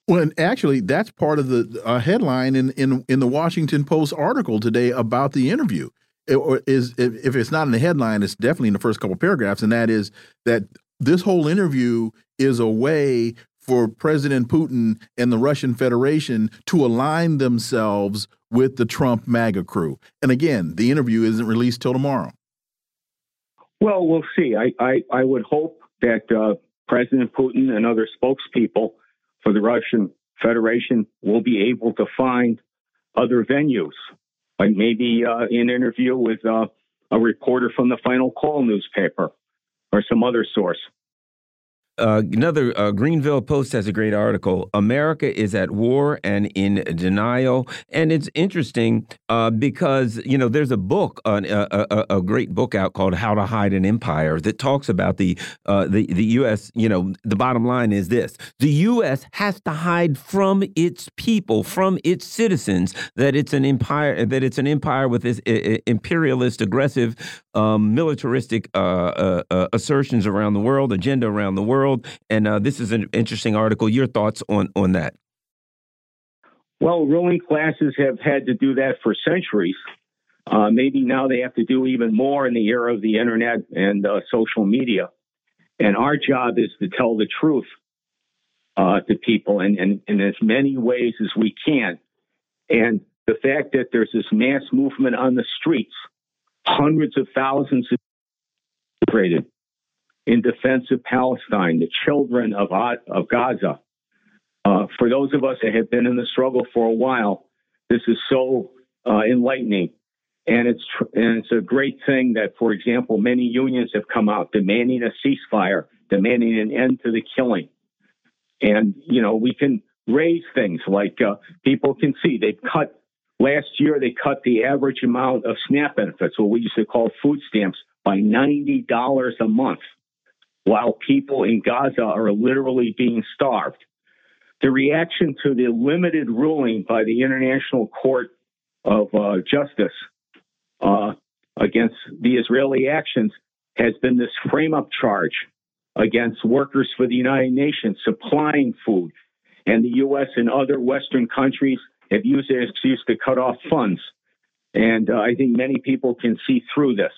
Well, and actually, that's part of the uh, headline in, in in the Washington Post article today about the interview. It, or is if it's not in the headline, it's definitely in the first couple paragraphs, and that is that this whole interview is a way for President Putin and the Russian Federation to align themselves with the Trump MAGA crew. And again, the interview isn't released till tomorrow. Well, we'll see. I I, I would hope that uh, President Putin and other spokespeople for the Russian Federation will be able to find other venues, like maybe uh, an interview with uh, a reporter from the Final Call newspaper or some other source. Uh, another uh, Greenville Post has a great article. America is at war and in denial, and it's interesting uh, because you know there's a book, a, a, a, great book out called "How to Hide an Empire" that talks about the uh, the the U.S. You know, the bottom line is this: the U.S. has to hide from its people, from its citizens, that it's an empire, that it's an empire with this imperialist, aggressive, um, militaristic uh, assertions around the world, agenda around the world world. And uh, this is an interesting article. Your thoughts on on that? Well, ruling classes have had to do that for centuries. Uh, maybe now they have to do even more in the era of the internet and uh, social media. And our job is to tell the truth uh, to people in, in, in as many ways as we can. And the fact that there's this mass movement on the streets, hundreds of thousands of created in defense of Palestine, the children of, of Gaza. Uh, for those of us that have been in the struggle for a while, this is so uh, enlightening. And it's, and it's a great thing that, for example, many unions have come out demanding a ceasefire, demanding an end to the killing. And, you know, we can raise things like uh, people can see they've cut, last year they cut the average amount of SNAP benefits, what we used to call food stamps, by $90 a month while people in Gaza are literally being starved. The reaction to the limited ruling by the International Court of uh, Justice uh, against the Israeli actions has been this frame up charge against workers for the United Nations supplying food. And the U.S. and other Western countries have used it as excuse to cut off funds. And uh, I think many people can see through this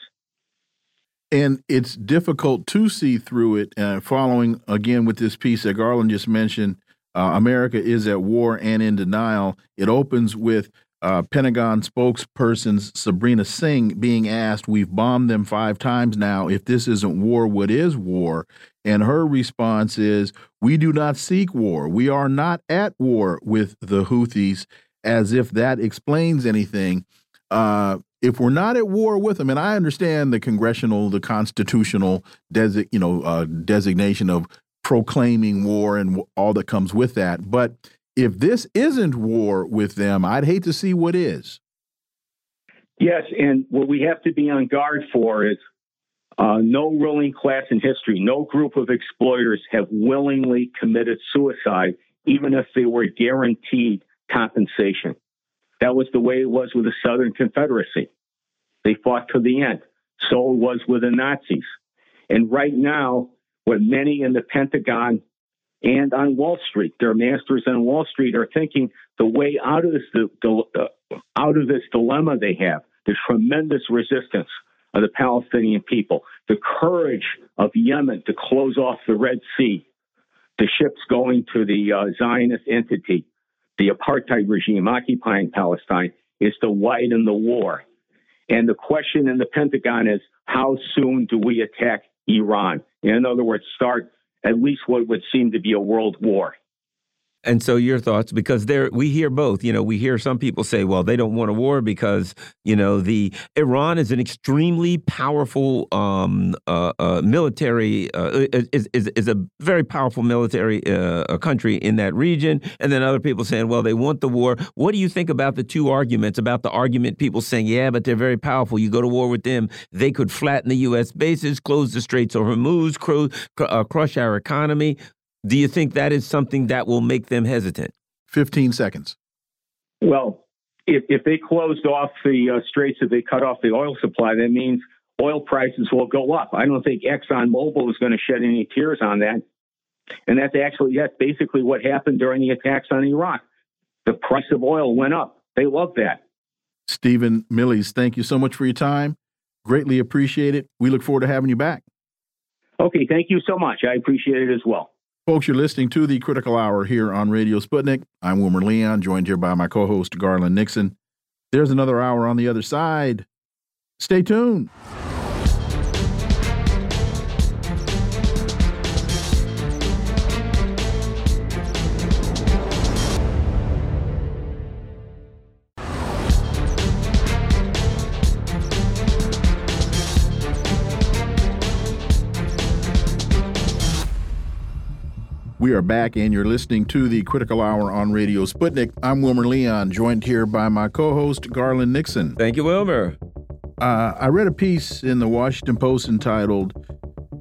and it's difficult to see through it. Uh, following again with this piece that Garland just mentioned, uh, America is at war and in denial. It opens with uh, Pentagon spokesperson Sabrina Singh being asked, "We've bombed them five times now. If this isn't war, what is war?" And her response is, "We do not seek war. We are not at war with the Houthis." As if that explains anything. Uh, if we're not at war with them, and I understand the congressional, the constitutional desi you know, uh, designation of proclaiming war and all that comes with that, but if this isn't war with them, I'd hate to see what is. Yes, and what we have to be on guard for is Uh, no ruling class in history, no group of exploiters have willingly committed suicide, even if they were guaranteed compensation. That was the way it was with the Southern Confederacy. They fought to the end. So it was with the Nazis. And right now, what many in the Pentagon and on Wall Street, their masters on Wall Street are thinking the way out of this uh, out of this dilemma they have, the tremendous resistance of the Palestinian people, the courage of Yemen to close off the Red Sea, the ships going to the uh, Zionist entity, the apartheid regime occupying Palestine, is to widen the war. And the question in the Pentagon is how soon do we attack Iran? In other words, start at least what would seem to be a world war. And so your thoughts, because there we hear both. You know, we hear some people say, well, they don't want a war because you know the Iran is an extremely powerful um, uh, uh, military uh, is, is is a very powerful military uh, country in that region. And then other people saying, well, they want the war. What do you think about the two arguments? About the argument people saying, yeah, but they're very powerful. You go to war with them, they could flatten the U.S. bases, close the Straits of Hormuz, uh, crush our economy. Do you think that is something that will make them hesitant? 15 seconds. Well, if, if they closed off the uh, straits, if they cut off the oil supply, that means oil prices will go up. I don't think ExxonMobil is going to shed any tears on that. And that's actually, that's basically what happened during the attacks on Iraq. The price of oil went up. They love that. Stephen Millies, thank you so much for your time. Greatly appreciate it. We look forward to having you back. Okay, thank you so much. I appreciate it as well. Folks, you're listening to the Critical Hour here on Radio Sputnik. I'm Wilmer Leon, joined here by my co host, Garland Nixon. There's another hour on the other side. Stay tuned. We are back, and you're listening to the Critical Hour on Radio Sputnik. I'm Wilmer Leon, joined here by my co host, Garland Nixon. Thank you, Wilmer. Uh, I read a piece in the Washington Post entitled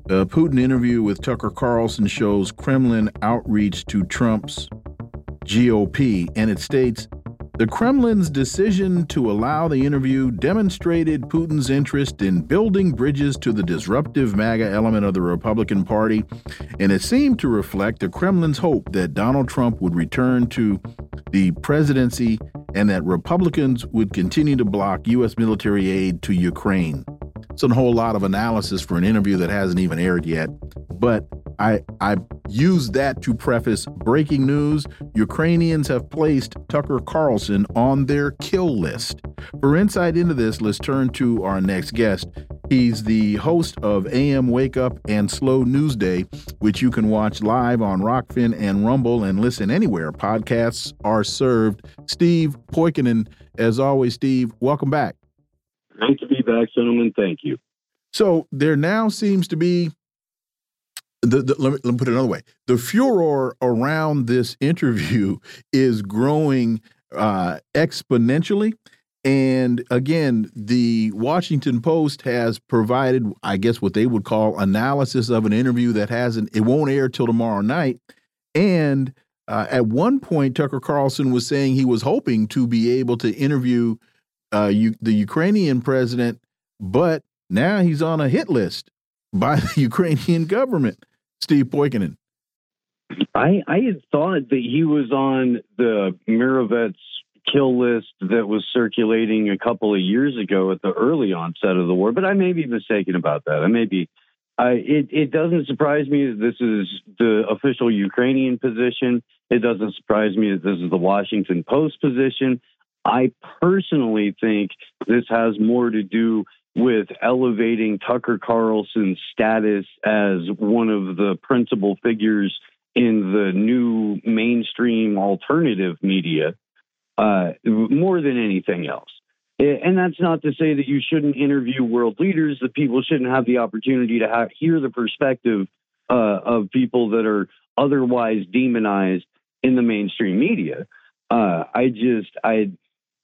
uh, Putin interview with Tucker Carlson shows Kremlin outreach to Trump's GOP, and it states the Kremlin's decision to allow the interview demonstrated Putin's interest in building bridges to the disruptive MAGA element of the Republican Party, and it seemed to reflect the Kremlin's hope that Donald Trump would return to the presidency and that Republicans would continue to block U.S. military aid to Ukraine. It's a whole lot of analysis for an interview that hasn't even aired yet, but I I use that to preface breaking news. Ukrainians have placed Tucker Carlson on their kill list. For insight into this, let's turn to our next guest. He's the host of AM Wake Up and Slow News Day, which you can watch live on Rokfin and Rumble and listen anywhere podcasts are served. Steve Poikonen, as always, Steve, welcome back. Great to be back, gentlemen. Thank you. So there now seems to be the, the, let, me, let me put it another way. The furor around this <laughs> interview is growing uh, exponentially. And again, the Washington Post has provided, I guess, what they would call analysis of an interview that hasn't, it won't air till tomorrow night. And uh, at one point, Tucker Carlson was saying he was hoping to be able to interview uh, the Ukrainian president, but now he's on a hit list by <laughs> the Ukrainian government. Steve Poikonen. I I had thought that he was on the Mirovets kill list that was circulating a couple of years ago at the early onset of the war, but I may be mistaken about that. I may be. I, it, it doesn't surprise me that this is the official Ukrainian position. It doesn't surprise me that this is the Washington Post position. I personally think this has more to do with elevating Tucker Carlson's status as one of the principal figures in the new mainstream alternative media uh, more than anything else. And that's not to say that you shouldn't interview world leaders, that people shouldn't have the opportunity to have, hear the perspective uh, of people that are otherwise demonized in the mainstream media. Uh, I just, I,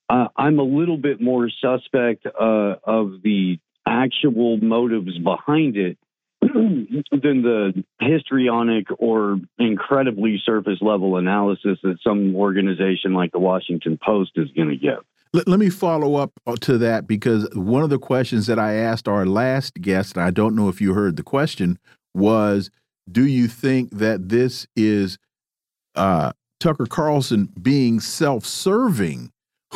uh, I'm a little bit more suspect uh, of the actual motives behind it <clears throat> than the histrionic or incredibly surface level analysis that some organization like the Washington Post is going to give. Let, let, me follow up uh, to that because one of the questions that I asked our last guest, and I don't know if you heard the question, was Do you think that this is uh, Tucker Carlson being self serving?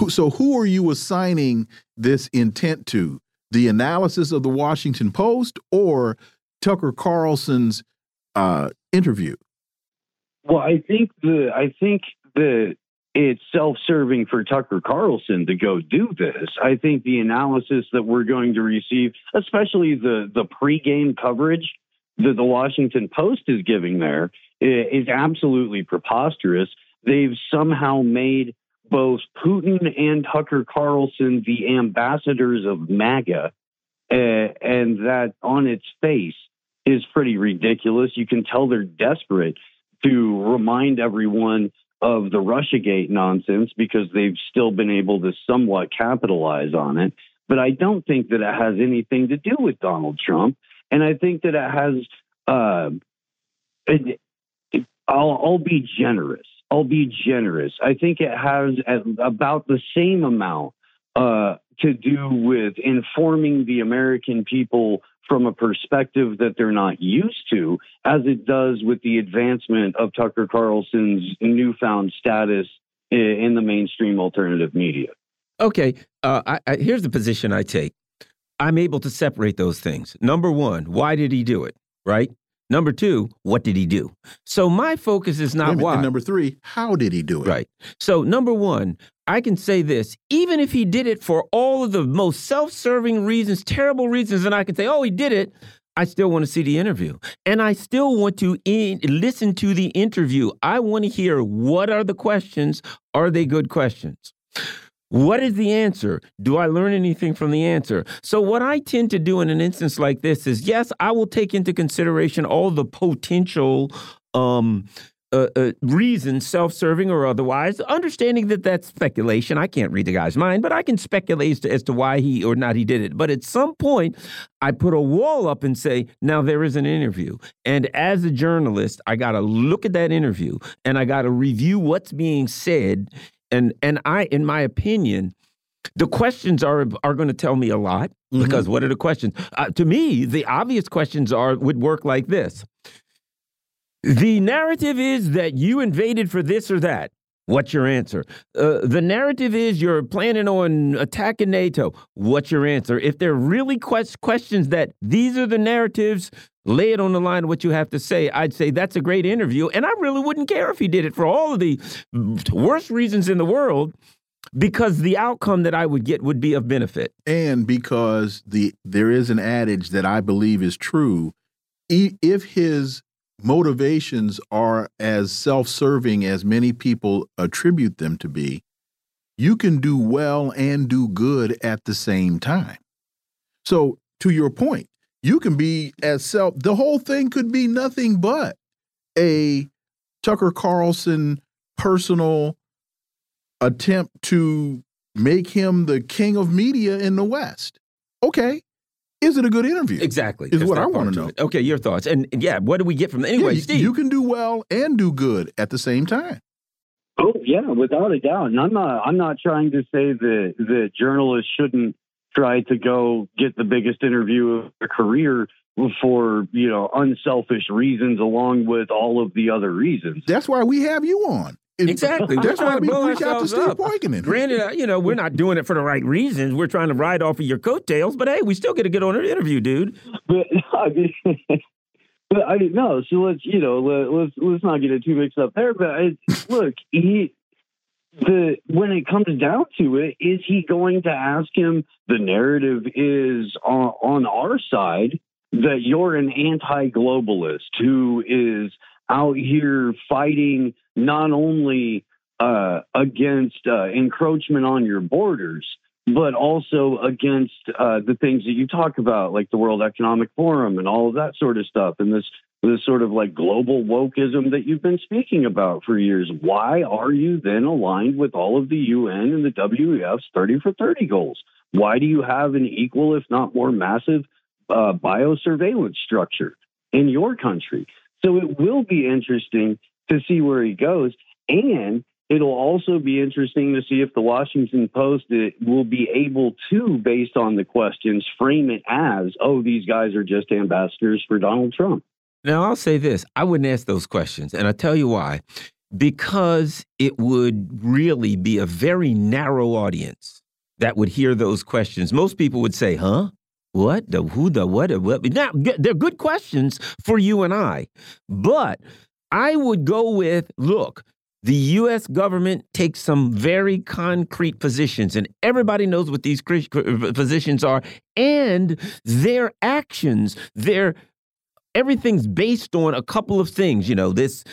So, who are you assigning this intent to? The analysis of the Washington Post or Tucker Carlson's uh, interview? Well, I think the I think the it's self-serving for Tucker Carlson to go do this. I think the analysis that we're going to receive, especially the the pregame coverage that the Washington Post is giving there, is absolutely preposterous. They've somehow made both Putin and Tucker Carlson the ambassadors of MAGA, uh, and that on its face is pretty ridiculous. You can tell they're desperate to remind everyone of the Russiagate nonsense because they've still been able to somewhat capitalize on it. But I don't think that it has anything to do with Donald Trump. And I think that it has, uh, it, it, I'll, I'll be generous. I'll be generous. I think it has about the same amount uh, to do with informing the American people from a perspective that they're not used to, as it does with the advancement of Tucker Carlson's newfound status in the mainstream alternative media. Okay, uh, I, I, here's the position I take. I'm able to separate those things. Number one, why did he do it? Right. Number two, what did he do? So my focus is not why. And number three, how did he do it? Right. So number one, I can say this, even if he did it for all of the most self-serving reasons, terrible reasons, and I can say, oh, he did it, I still want to see the interview. And I still want to in, listen to the interview. I want to hear what are the questions? Are they good questions? What is the answer? Do I learn anything from the answer? So, what I tend to do in an instance like this is yes, I will take into consideration all the potential um, uh, uh, self serving or otherwise, understanding that that's speculation. I can't read the guy's mind, but I can speculate as to, as to, why he or not he did it. But at some point, I put a wall up and say, now there is an interview. And as a journalist, I got to look at that interview and I got to review what's being said. And, and I, in my opinion, the questions are are going to tell me a lot mm -hmm. because what are the questions? Uh, to me, the obvious questions are would work like this the narrative is that you invaded for this or that. What's your answer? Uh, the narrative is you're planning on attacking NATO. What's your answer? If there are really quest questions that these are the narratives, lay it on the line what you have to say. I'd say that's a great interview. And I really wouldn't care if he did it for all of the worst reasons in the world because the outcome that I would get would be of benefit. And because the there is an adage that I believe is true. If his motivations are as self serving as many people attribute them to be, you can do well and do good at the same time. So, to your point, you can be as self, the whole thing could be nothing but a Tucker Carlson personal attempt to make him the king of media in the West. Okay, is it a good interview? Exactly. Is That's what I want to know. Okay, your thoughts. And yeah, what do we get from it? Anyway, yeah, Steve. You can do well and do good at the same time. Oh yeah, without a doubt. And I'm not I'm not trying to say that that journalists shouldn't try to go get the biggest interview of their career for, you know, unselfish reasons along with all of the other reasons. That's why we have you on. Exactly. That's why we reach out to Steve up. Granted, uh, you know, we're not doing it for the right reasons. We're trying to ride off of your coattails, but hey, we still get to get on an interview, dude. But <laughs> I mean, but I mean, no. So let's you know let, let's let's not get it too mixed up there. But I, look, he the when it comes down to it, is he going to ask him? The narrative is on, on our side that you're an anti-globalist who is out here fighting not only uh, against uh, encroachment on your borders, but also against uh, the things that you talk about, like the World Economic Forum and all of that sort of stuff, and this this sort of like global wokeism that you've been speaking about for years. Why are you then aligned with all of the UN and the WEF's 30 for 30 goals? Why do you have an equal, if not more massive, uh, biosurveillance structure in your country? So it will be interesting to see where he goes. And it'll also be interesting to see if the Washington Post will be able to, based on the questions, frame it as, oh, these guys are just ambassadors for Donald Trump. Now, I'll say this I wouldn't ask those questions, and I'll tell you why. Because it would really be a very narrow audience that would hear those questions. Most people would say, huh? What? The who, the what, the what? Now, they're good questions for you and I. But I would go with look, the U.S. government takes some very concrete positions, and everybody knows what these uh, positions are, and their actions, their everything's based on a couple of things, you know, this,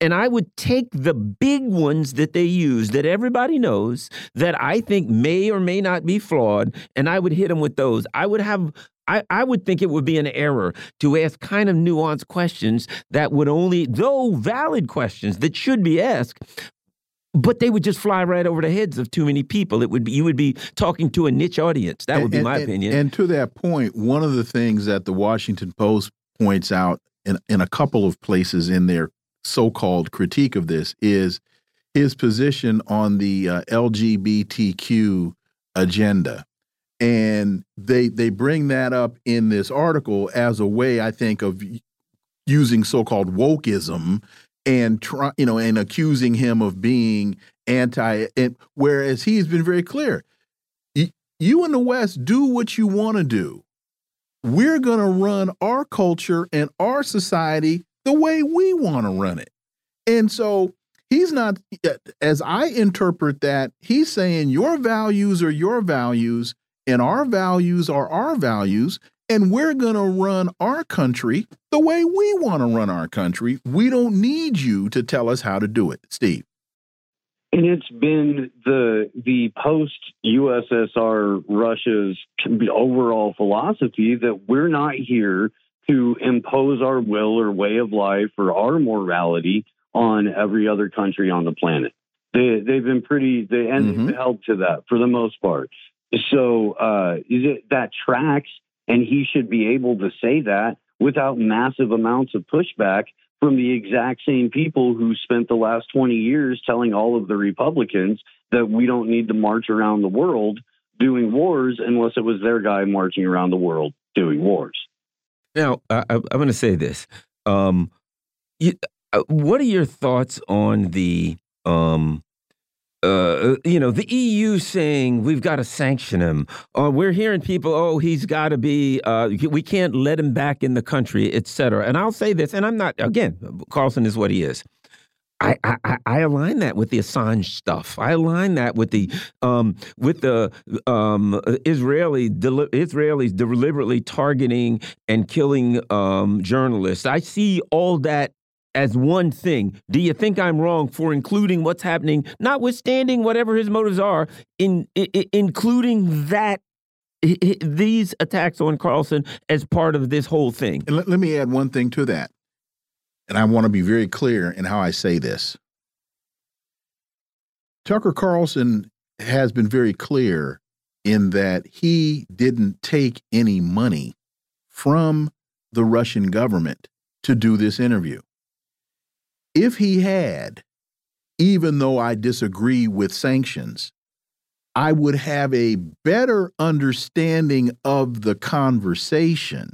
and I would take the big ones that they use that everybody knows that I think may or may not be flawed, and I would hit them with those. I would have, I, I would think it would be an error to ask kind of nuanced questions that would only, though valid questions that should be asked, but they would just fly right over the heads of too many people. It would be you would be talking to a niche audience. That would be my and, opinion. And to that point, one of the things that the Washington Post points out in, in a couple of places in their so-called critique of this is his position on the uh, LGBTQ agenda. And they they bring that up in this article as a way, I think, of using so-called wokeism and try, you know, and accusing him of being anti. And whereas he's been very clear, you in the West do what you want to do we're going to run our culture and our society the way we want to run it. And so he's not, as I interpret that, he's saying your values are your values and our values are our values. And we're going to run our country the way we want to run our country. We don't need you to tell us how to do it, Steve. And it's been the the post USSR Russia's overall philosophy that we're not here to impose our will or way of life or our morality on every other country on the planet. They they've been pretty they and mm -hmm. held to that for the most part. So uh, it, that tracks, and he should be able to say that without massive amounts of pushback from the exact same people who spent the last 20 years telling all of the Republicans that we don't need to march around the world doing wars unless it was their guy marching around the world doing wars. Now, I, am going to say this. Um, you, uh, what are your thoughts on the um, uh, you know, the EU saying we've got to sanction him. Uh, we're hearing people, oh, he's got to be, uh, we can't let him back in the country, et cetera. And I'll say this, and I'm not, again, Carlson is what he is. I, I, I, align that with the Assange stuff. I align that with the um, with the um, Israeli deli Israelis deliberately targeting and killing um, journalists. I see all that as one thing. Do you think I'm wrong for including what's happening, notwithstanding whatever his motives are, in, in including that these attacks on Carlson as part of this whole thing? Let, let me add one thing to that, and I want to be very clear in how I say this. Tucker Carlson has been very clear in that he didn't take any money from the Russian government to do this interview. If he had, even though I disagree with sanctions, I would have a better understanding of the conversation.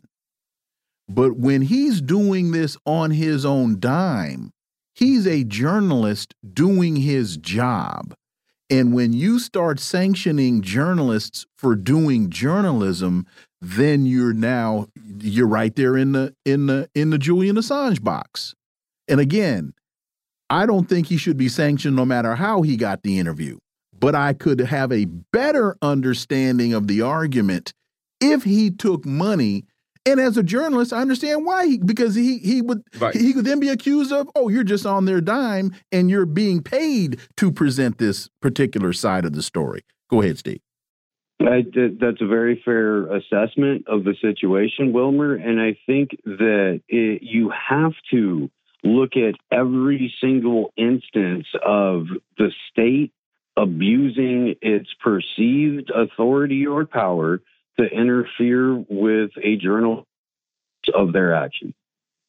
But when he's doing this on his own dime, he's a journalist doing his job. And when you start sanctioning journalists for doing journalism, then you're now you're right there in the in the in the Julian Assange box. And again, I don't think he should be sanctioned no matter how he got the interview. But I could have a better understanding of the argument if he took money. And as a journalist, I understand why he because he he would right. he could then be accused of oh you're just on their dime and you're being paid to present this particular side of the story. Go ahead, Steve. I, that's a very fair assessment of the situation, Wilmer. And I think that it, you have to look at every single instance of the state abusing its perceived authority or power to interfere with a journal of their action.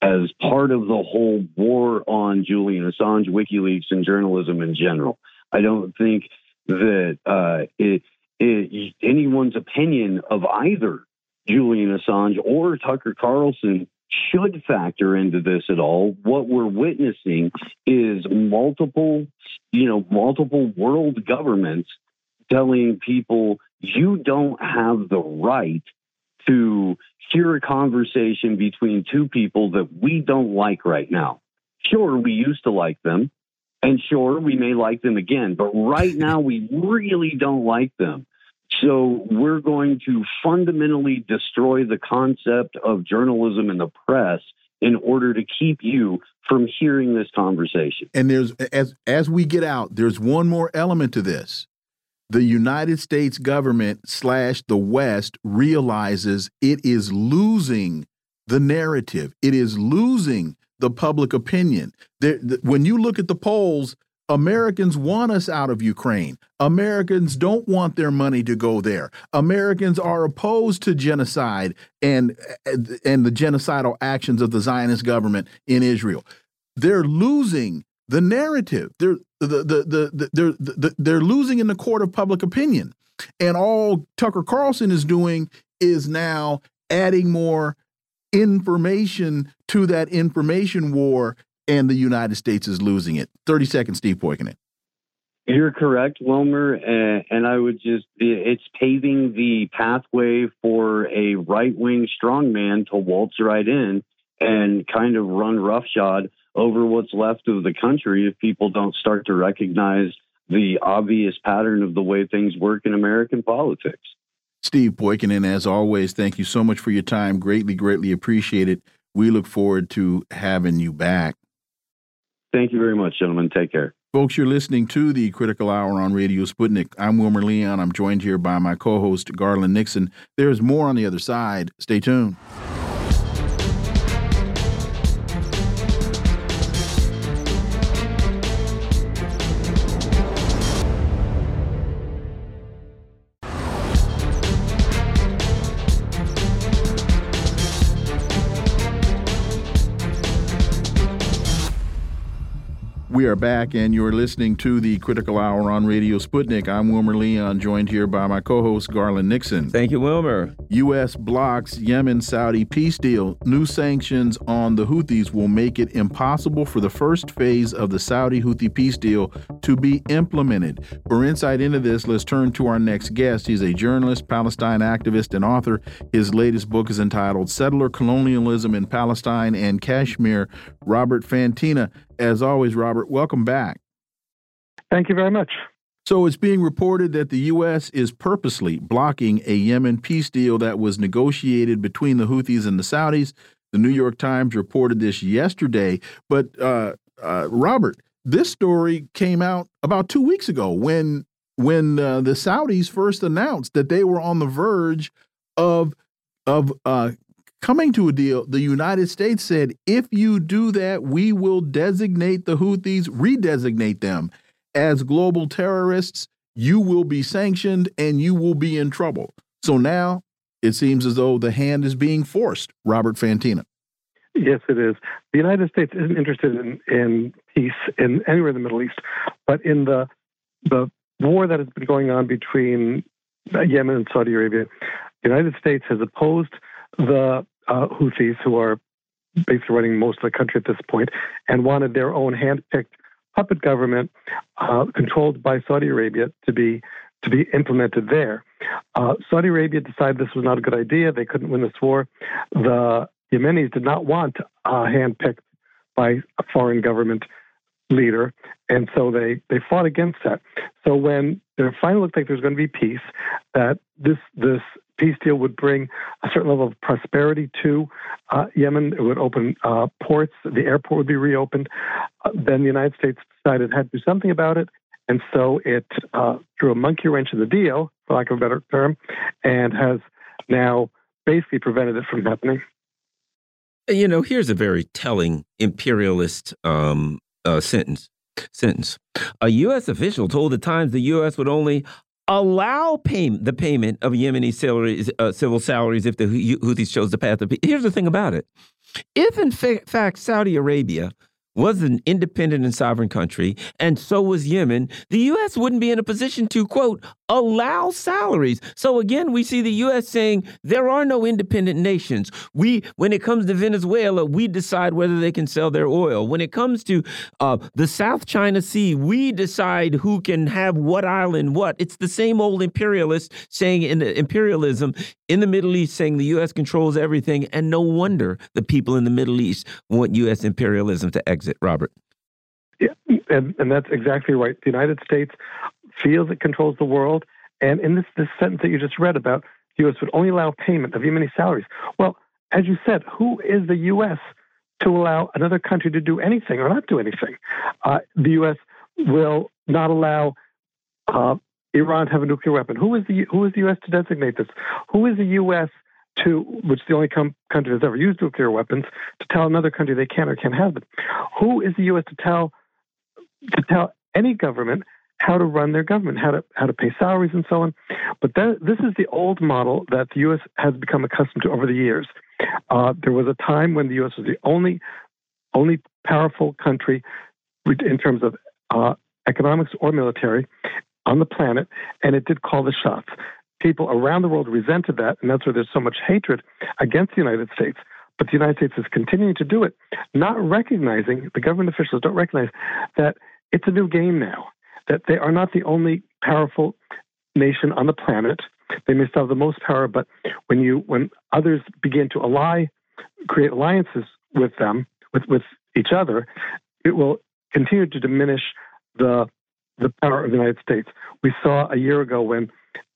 as part of the whole war on Julian Assange, WikiLeaks, and journalism in general. I don't think that uh, it, it, anyone's opinion of either Julian Assange or Tucker Carlson should factor into this at all. What we're witnessing is multiple, you know, multiple world governments telling people you don't have the right to hear a conversation between two people that we don't like right now. Sure, we used to like them, and sure, we may like them again, but right now we really don't like them. So we're going to fundamentally destroy the concept of journalism and the press in order to keep you from hearing this conversation. And there's as as we get out, there's one more element to this. The United States government slash the West realizes it is losing the narrative. It is losing the public opinion. There, the, when you look at the polls, Americans want us out of Ukraine. Americans don't want their money to go there. Americans are opposed to genocide and and the genocidal actions of the Zionist government in Israel. They're losing the narrative. They're the the the, the they're the, they're losing in the court of public opinion. And all Tucker Carlson is doing is now adding more information to that information war and the United States is losing it. 30 seconds, Steve Poikonen. You're correct, Wilmer. And, and I would just, it's paving the pathway for a right wing strongman to waltz right in and kind of run roughshod over what's left of the country if people don't start to recognize the obvious pattern of the way things work in American politics. Steve Poikonen, as always, thank you so much for your time. Greatly, greatly appreciate it. We look forward to having you back. Thank you very much, gentlemen. Take care. Folks, you're listening to the Critical Hour on Radio Sputnik. I'm Wilmer Leon. I'm joined here by my co host, Garland Nixon. There's more on the other side. Stay tuned. We are back, and you're listening to the Critical Hour on Radio Sputnik. I'm Wilmer Leon, joined here by my co host, Garland Nixon. Thank you, Wilmer. U.S. blocks Yemen Saudi peace deal. New sanctions on the Houthis will make it impossible for the first phase of the Saudi Houthi peace deal to be implemented. For insight into this, let's turn to our next guest. He's a journalist, Palestine activist, and author. His latest book is entitled Settler Colonialism in Palestine and Kashmir. Robert Fantina. As always, Robert, welcome back. Thank you very much. So it's being reported that the U.S. is purposely blocking a Yemen peace deal that was negotiated between the Houthis and the Saudis. The New York Times reported this yesterday. But, uh, uh, Robert, this story came out about two weeks ago when when uh, the Saudis first announced that they were on the verge of of uh, coming to a deal, the United States said, if you do that, we will designate the Houthis, redesignate them as global terrorists. You will be sanctioned and you will be in trouble. So now it seems as though the hand is being forced. Robert Fantina. Yes, it is. The United States isn't interested in, in peace in anywhere in the Middle East, but in the the war that has been going on between Yemen and Saudi Arabia, the United States has opposed the uh, Houthis, who are basically running most of the country at this point, and wanted their own hand-picked puppet government uh, controlled by Saudi Arabia to be to be implemented there. Uh, Saudi Arabia decided this was not a good idea. They couldn't win this war. The Yemenis did not want a hand-picked by a foreign government leader, and so they they fought against that. So when it finally looked like there was going to be peace, that this this peace deal would bring a certain level of prosperity to uh, Yemen. It would open uh, ports. The airport would be reopened. Uh, then the United States decided it had to do something about it. And so it uh, drew a monkey wrench in the deal, for lack of a better term, and has now basically prevented it from happening. You know, here's a very telling imperialist um, uh, sentence sentence. A U.S. official told the Times the U.S. would only allow pay the payment of Yemeni salaries, uh, civil salaries if the Houthis chose the path of peace. Here's the thing about it. If, in fact, Saudi Arabia was an independent and sovereign country, and so was Yemen, the U.S. wouldn't be in a position to, quote, allow salaries. So again, we see the U.S. saying there are no independent nations. We, when it comes to Venezuela, we decide whether they can sell their oil. When it comes to uh, the South China Sea, we decide who can have what island, what. It's the same old imperialist saying in imperialism in the Middle East, saying the U.S. controls everything, and no wonder the people in the Middle East want U.S. imperialism to exit. Robert. Yeah, and, and that's exactly right. The United States feels it controls the world. And in this, this sentence that you just read about, the U.S. would only allow payment of Yemeni salaries. Well, as you said, who is the U.S. to allow another country to do anything or not do anything? Uh, the U.S. will not allow uh, Iran to have a nuclear weapon. Who is the who is the U.S. to designate this? Who is the U.S. to, which is the only com- country that's ever used nuclear weapons, to tell another country they can or can't have them? Who is the U.S. to tell to tell any government how to run their government, how to how to pay salaries and so on. But that, this is the old model that the U.S. has become accustomed to over the years. Uh, there was a time when the U.S. was the only only powerful country in terms of uh, economics or military on the planet, and it did call the shots. People around the world resented that, and that's why there's so much hatred against the United States. But the United States is continuing to do it, not recognizing, the government officials don't recognize that it's a new game now that they are not the only powerful nation on the planet. They may still have the most power, but when you when others begin to ally, create alliances with them, with, with each other, it will continue to diminish the the power of the United States. We saw a year ago when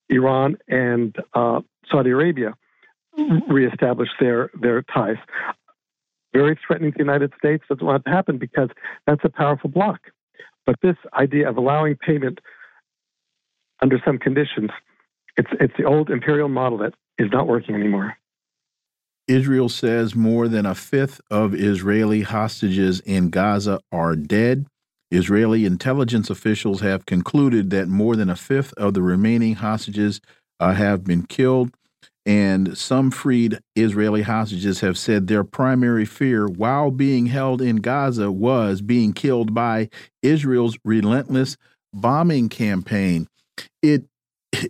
Iran and uh, Saudi Arabia reestablished their their ties. Very threatening to the United States. Doesn't want it to happen because that's a powerful bloc. But this idea of allowing payment under some conditions, it's, it's the old imperial model that is not working anymore. Israel says more than a fifth of Israeli hostages in Gaza are dead. Israeli intelligence officials have concluded that more than a fifth of the remaining hostages uh, have been killed. And some freed Israeli hostages have said their primary fear while being held in Gaza was being killed by Israel's relentless bombing campaign. It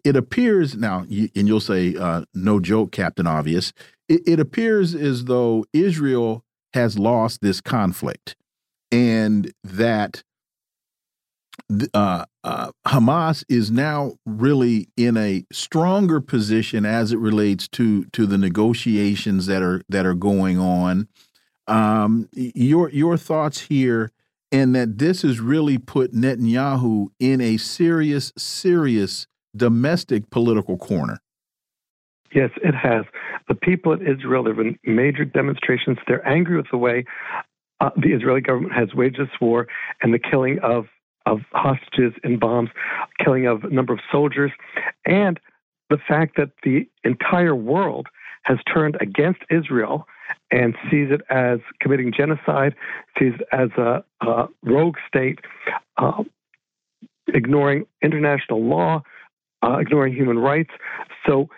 it appears now, and you'll say, uh, no joke, Captain Obvious. It, it appears as though Israel has lost this conflict, and that uh, uh, Hamas is now really in a stronger position as it relates to to the negotiations that are that are going on. Um, your your thoughts here, and that this has really put Netanyahu in a serious serious domestic political corner. Yes, it has. The people in Israel, there have been major demonstrations. They're angry with the way uh, the Israeli government has waged this war and the killing of of hostages and bombs, killing of a number of soldiers, and the fact that the entire world has turned against Israel and sees it as committing genocide, sees it as a, a rogue state, uh, ignoring international law, uh, ignoring human rights. So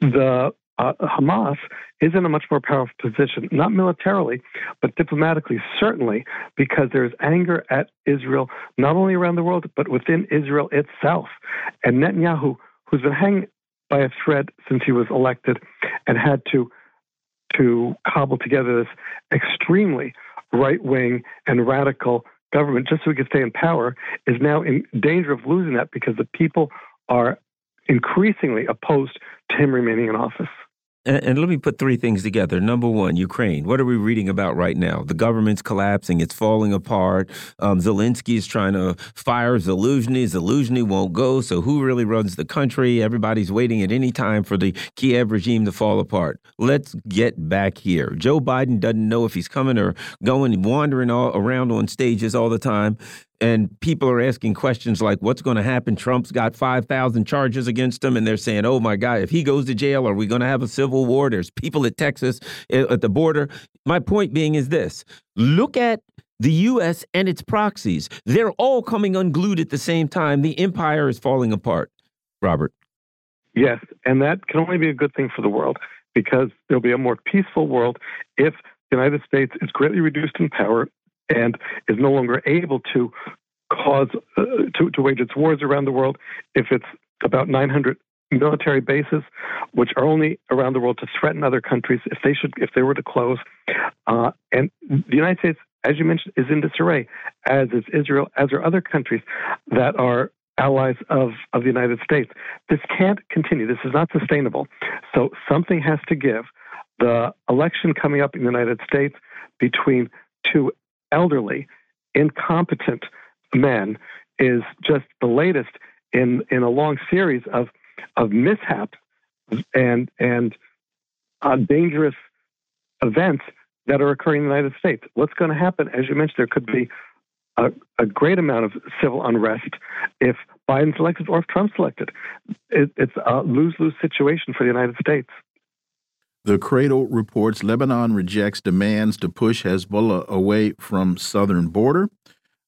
the uh, Hamas is in a much more powerful position, not militarily, but diplomatically, certainly, because there's anger at Israel, not only around the world, but within Israel itself. And Netanyahu, who's been hanging by a thread since he was elected and had to, to cobble together this extremely right wing and radical government just so he could stay in power, is now in danger of losing that because the people are increasingly opposed to him remaining in office and, and, let me put three things together. Number one, Ukraine. What are we reading about right now? The government's collapsing. It's falling apart. Um, Zelensky is trying to fire Zaluzhny. Zaluzhny won't go. So who really runs the country? Everybody's waiting at any time for the Kiev regime to fall apart. Let's get back here. Joe Biden doesn't know if he's coming or going, wandering all around on stages all the time and people are asking questions like what's going to happen trump's got 5000 charges against him and they're saying oh my god if he goes to jail are we going to have a civil war there's people at texas eh, at the border my point being is this look at the U.S. and its proxies. They're all coming unglued at the same time. The empire is falling apart. Robert. Yes, and that can only be a good thing for the world because there'll be a more peaceful world if the United States is greatly reduced in power and is no longer able to cause uh, to, to wage its wars around the world. If it's about 900 military bases, which are only around the world to threaten other countries if they should if they were to close, uh, and the United States, as you mentioned, is in disarray, as is Israel, as are other countries that are allies of, of the United States. This can't continue. This is not sustainable. So something has to give. The election coming up in the United States between two elderly, incompetent men is just the latest in, in a long series of, of mishaps and, and uh, dangerous events that are occurring in the United States. What's going to happen? As you mentioned, there could be a, a, great amount of civil unrest if Biden's elected or if Trump's elected. It, it's a lose lose situation for the United States. The Cradle reports Lebanon rejects demands to push Hezbollah away from southern border.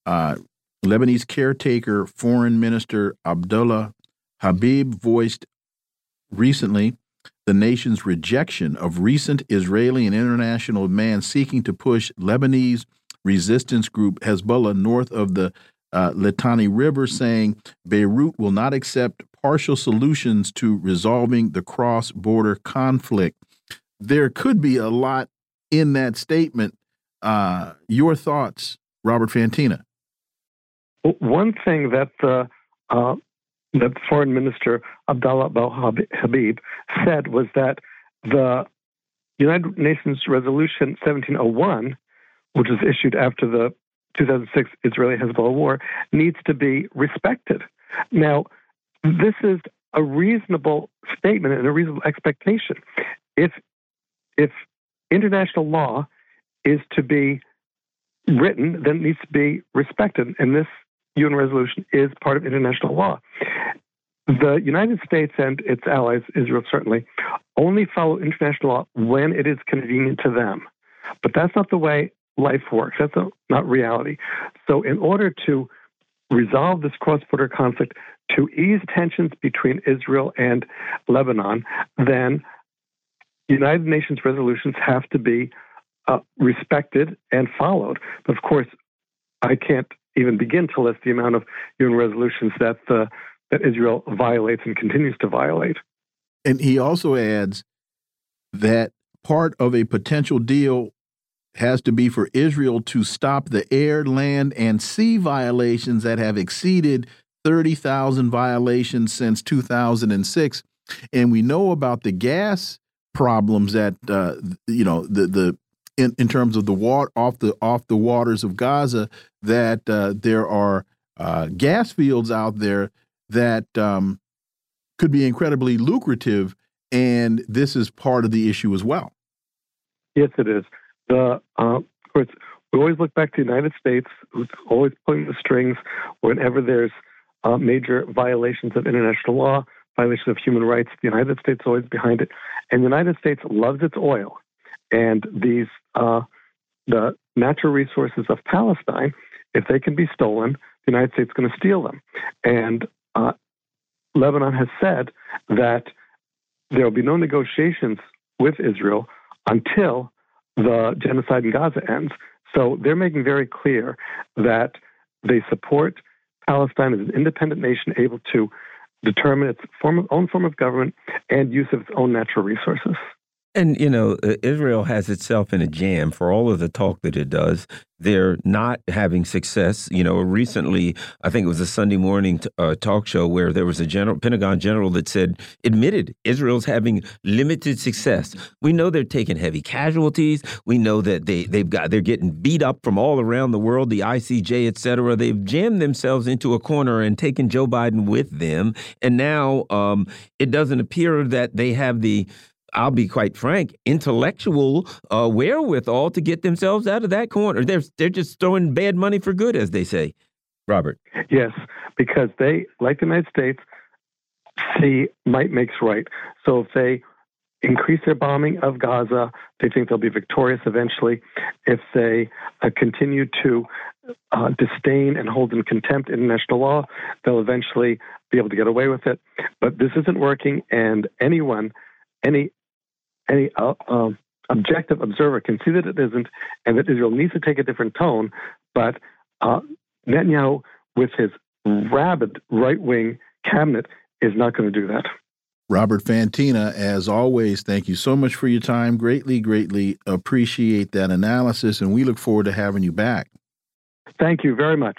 Uh, Lebanese caretaker Foreign Minister Abdullah Habib voiced recently the nation's rejection of recent Israeli and international demands seeking to push Lebanese resistance group Hezbollah north of the uh, Litani River, saying Beirut will not accept partial solutions to resolving the cross border conflict. There could be a lot in that statement. Uh, your thoughts, Robert Fantina? One thing that the uh, that Foreign Minister Abdallah Al Habib said was that the United Nations Resolution 1701 which was issued after the 2006 Israeli Hezbollah war, needs to be respected. Now, this is a reasonable statement and a reasonable expectation. If if international law is to be written, then it needs to be respected, and this UN resolution is part of international law. The United States and its allies, Israel certainly, only follow international law when it is convenient to them. But that's not the way life works. That's not reality. So, in order to resolve this cross border conflict, to ease tensions between Israel and Lebanon, then United Nations resolutions have to be uh, respected and followed. But of course, I can't even begin to list the amount of UN resolutions that uh, that Israel violates and continues to violate. And he also adds that part of a potential deal has to be for Israel to stop the air, land, and sea violations that have exceeded 30,000 violations since 2006. And we know about the gas problems that uh, you know the the in, in terms of the water off the off the waters of Gaza that uh, there are uh, gas fields out there that um, could be incredibly lucrative, and this is part of the issue as well. Yes, it is the uh, of course we always look back to the United States, who's always pulling the strings whenever there's uh, major violations of international law, violation of human rights. The United States is always behind it, and the United States loves its oil, and these uh, the natural resources of Palestine. If they can be stolen, the United States is going to steal them, and uh, Lebanon has said that there will be no negotiations with Israel until the genocide in Gaza ends. So they're making very clear that they support Palestine as an independent nation able to determine its form of, own form of government and use of its own natural resources. And, you know, Israel has itself in a jam for all of the talk that it does. They're not having success. You know, recently, I think it was a Sunday morning uh, talk show where there was a general, Pentagon general that said, admitted Israel's having limited success. We know they're taking heavy casualties. We know that they, they've got, they're getting beat up from all around the world, the ICJ, et cetera. They've jammed themselves into a corner and taken Joe Biden with them. And now um, it doesn't appear that they have the, I'll be quite frank, intellectual uh, wherewithal to get themselves out of that corner. They're they're just throwing bad money for good, as they say. Robert. Yes, because they, like the United States, see might makes right. So if they increase their bombing of Gaza, they think they'll be victorious eventually. If they uh, continue to uh, disdain and hold in contempt international law, they'll eventually be able to get away with it. But this isn't working, and anyone, any, any uh, um, objective observer can see that it isn't, and that Israel needs to take a different tone. But uh, Netanyahu, with his rabid right wing cabinet, is not going to do that. Robert Fantina, as always, thank you so much for your time. Greatly, greatly appreciate that analysis, and we look forward to having you back. Thank you very much.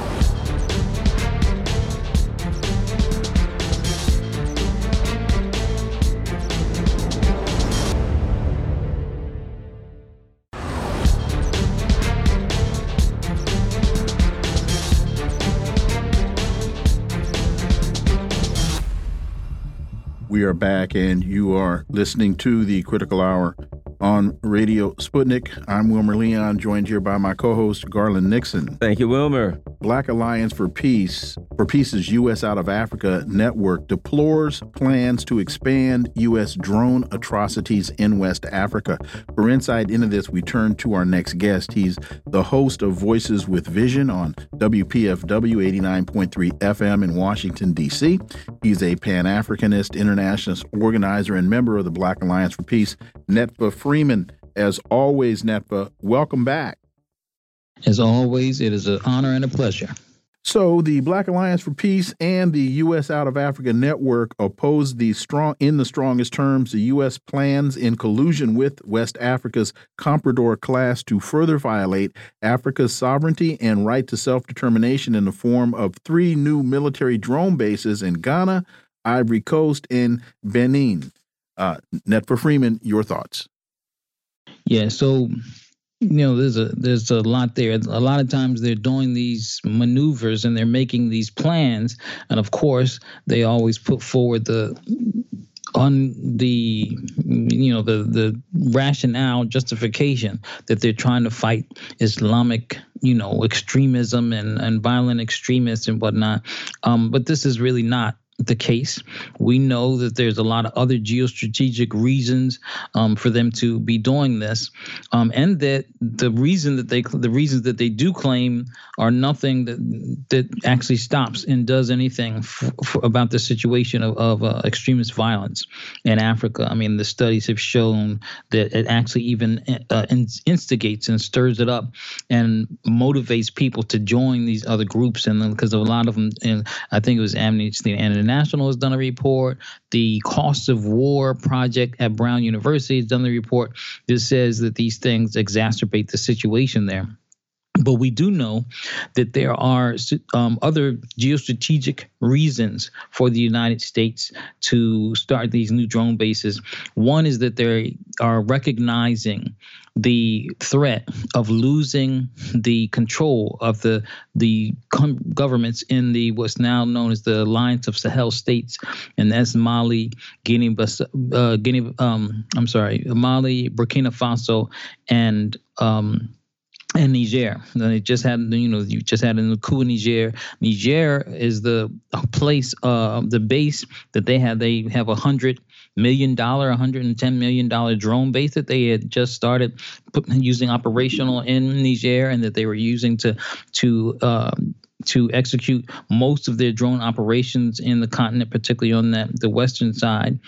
We are back, and you are listening to the Critical Hour on Radio Sputnik. I'm Wilmer Leon, joined here by my co-host Garland Nixon. Thank you, Wilmer. Black Alliance for Peace, for Peace's U.S. Out of Africa network deplores plans to expand U.S. drone atrocities in West Africa. For insight into this, we turn to our next guest. He's the host of Voices with Vision on WPFW 89.3 FM in Washington, D.C. He's a Pan Africanist, internationalist organizer, and member of the Black Alliance for Peace. Netfa Freeman, as always, Netfa, welcome back. As always, it is an honor and a pleasure. So, the Black Alliance for Peace and the U.S. Out of Africa Network oppose the strong, in the strongest terms, the U.S. plans in collusion with West Africa's Comprador class to further violate Africa's sovereignty and right to self determination in the form of three new military drone bases in Ghana, Ivory Coast, and Benin. Uh, Netfa Freeman, your thoughts? Yeah, so you know there's a there's a lot there. A lot of times they're doing these maneuvers and they're making these plans. And of course they always put forward the on the you know the the rationale justification that they're trying to fight islamic you know extremism and and violent extremists and whatnot. Um, but this is really not the case. We know that there's a lot of other geostrategic reasons um, for them to be doing this, um, and that the reason that they the reasons that they do claim are nothing that that actually stops and does anything about the situation of, of uh, extremist violence in Africa. I mean, the studies have shown that it actually even uh, instigates and stirs it up and motivates people to join these other groups, and because a lot of them, and I think it was Amnesty International International has done a report. The Cost of War Project at Brown University has done the report that says that these things exacerbate the situation there. But we do know that there are um, other geostrategic reasons for the United States to start these new drone bases. One is that they are recognizing the threat of losing the control of the the governments in the what's now known as the Alliance of Sahel states, and that's Mali, Guinea, uh, Guinea. Um, I'm sorry, Mali, Burkina Faso, and um, and Niger. They just had, you know, you just had a coup in Niger. Niger is the place, uh, the base that they have. They have a hundred million dollar, 110 million dollar drone base that they had just started put, using operational in Niger, and that they were using to to um, to execute most of their drone operations in the continent, particularly on that the western side,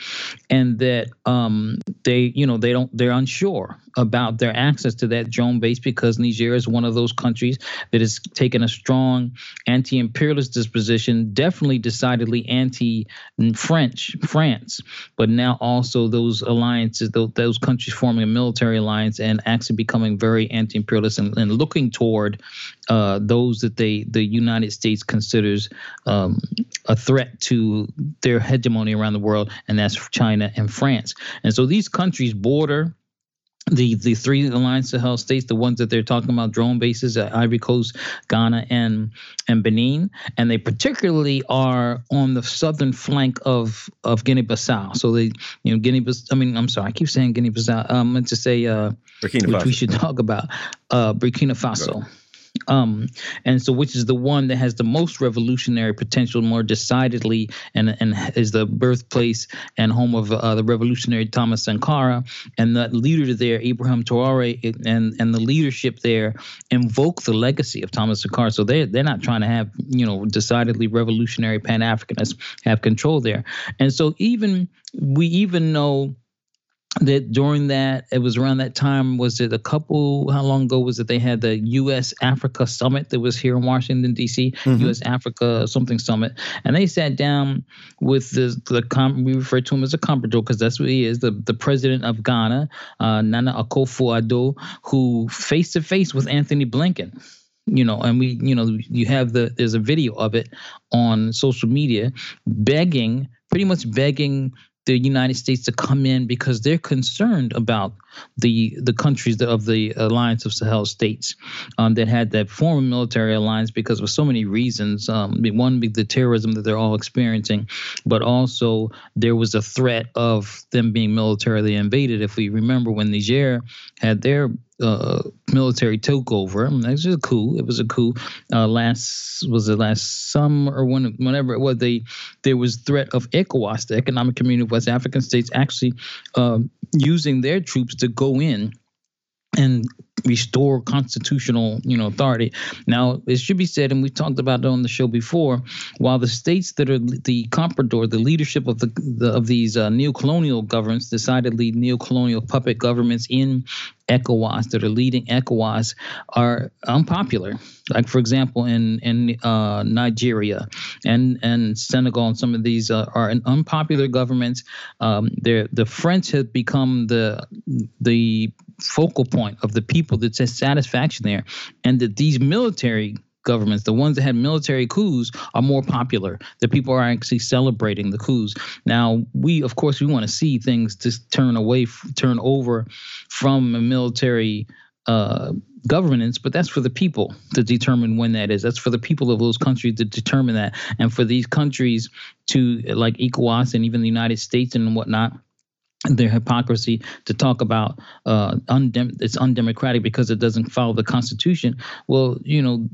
and that um, they, you know, they don't, they're unsure about their access to that drone base because Niger is one of those countries that has taken a strong anti-imperialist disposition, definitely decidedly anti-French France, but now also those alliances, those, those countries forming a military alliance and actually becoming very anti-imperialist and, and looking toward uh, those that they the United States considers um, a threat to their hegemony around the world, and that's China and France. And so these countries border the the three alliance Sahel states, the ones that they're talking about drone bases at Ivory Coast, Ghana, and and Benin, and they particularly are on the southern flank of of Guinea-Bissau. So they, you know, Guinea-Bissau. I mean, I'm sorry, I keep saying Guinea-Bissau. Um, I meant to say uh, Burkina which Faso. we should talk about, uh, Burkina Faso. Um, and so which is the one that has the most revolutionary potential, more decidedly, and and is the birthplace and home of uh, the revolutionary Thomas Sankara, and the leader there, Ibrahim Traore, and and the leadership there invoke the legacy of Thomas Sankara. So they they're not trying to have you know decidedly revolutionary Pan Africanists have control there, and so even we even know that during that it was around that time was it a couple how long ago was it they had the US Africa summit that was here in Washington DC Mhm. US Africa something summit. And they sat down with the the com- we refer to him as a comprador because that's what he is the the president of Ghana uh, Nana Akufo-Addo who face to face with Antony Blinken. You know and we you know you have the there's a video of it on social media begging pretty much begging the United States to come in because they're concerned about the the countries of the alliance of Sahel states um, that had that former military alliance because of so many reasons. Um, one, the terrorism that they're all experiencing, but also there was a threat of them being militarily invaded. If we remember when Niger had their uh, military I mean, it was a coup. It was a coup. Uh, last was it last summer or when, whenever it was. They there was threat of ECOWAS, the Economic Community of West African States, actually uh, using their troops to go in and restore constitutional you know authority now it should be said and we talked about it on the show before while the states that are the comprador the leadership of the, the of these uh, neo-colonial governments decidedly neo-colonial puppet governments in ECOWAS that are leading ECOWAS are unpopular. Like for example, in in uh, Nigeria and and Senegal and some of these uh, are an unpopular governments. Um, the French have become the the focal point of the people that says satisfaction there, and that these military governments, the ones that had military coups, are more popular. The people are actually celebrating the coups. Now, we of course we want to see things just turn away, turn over from a military uh, governance, but that's for the people to determine when that is. That's for the people of those countries to determine that, and for these countries to like ECOWAS and even the United States and whatnot their hypocrisy to talk about uh, undem- it's undemocratic because it doesn't follow the Constitution. Well, you know,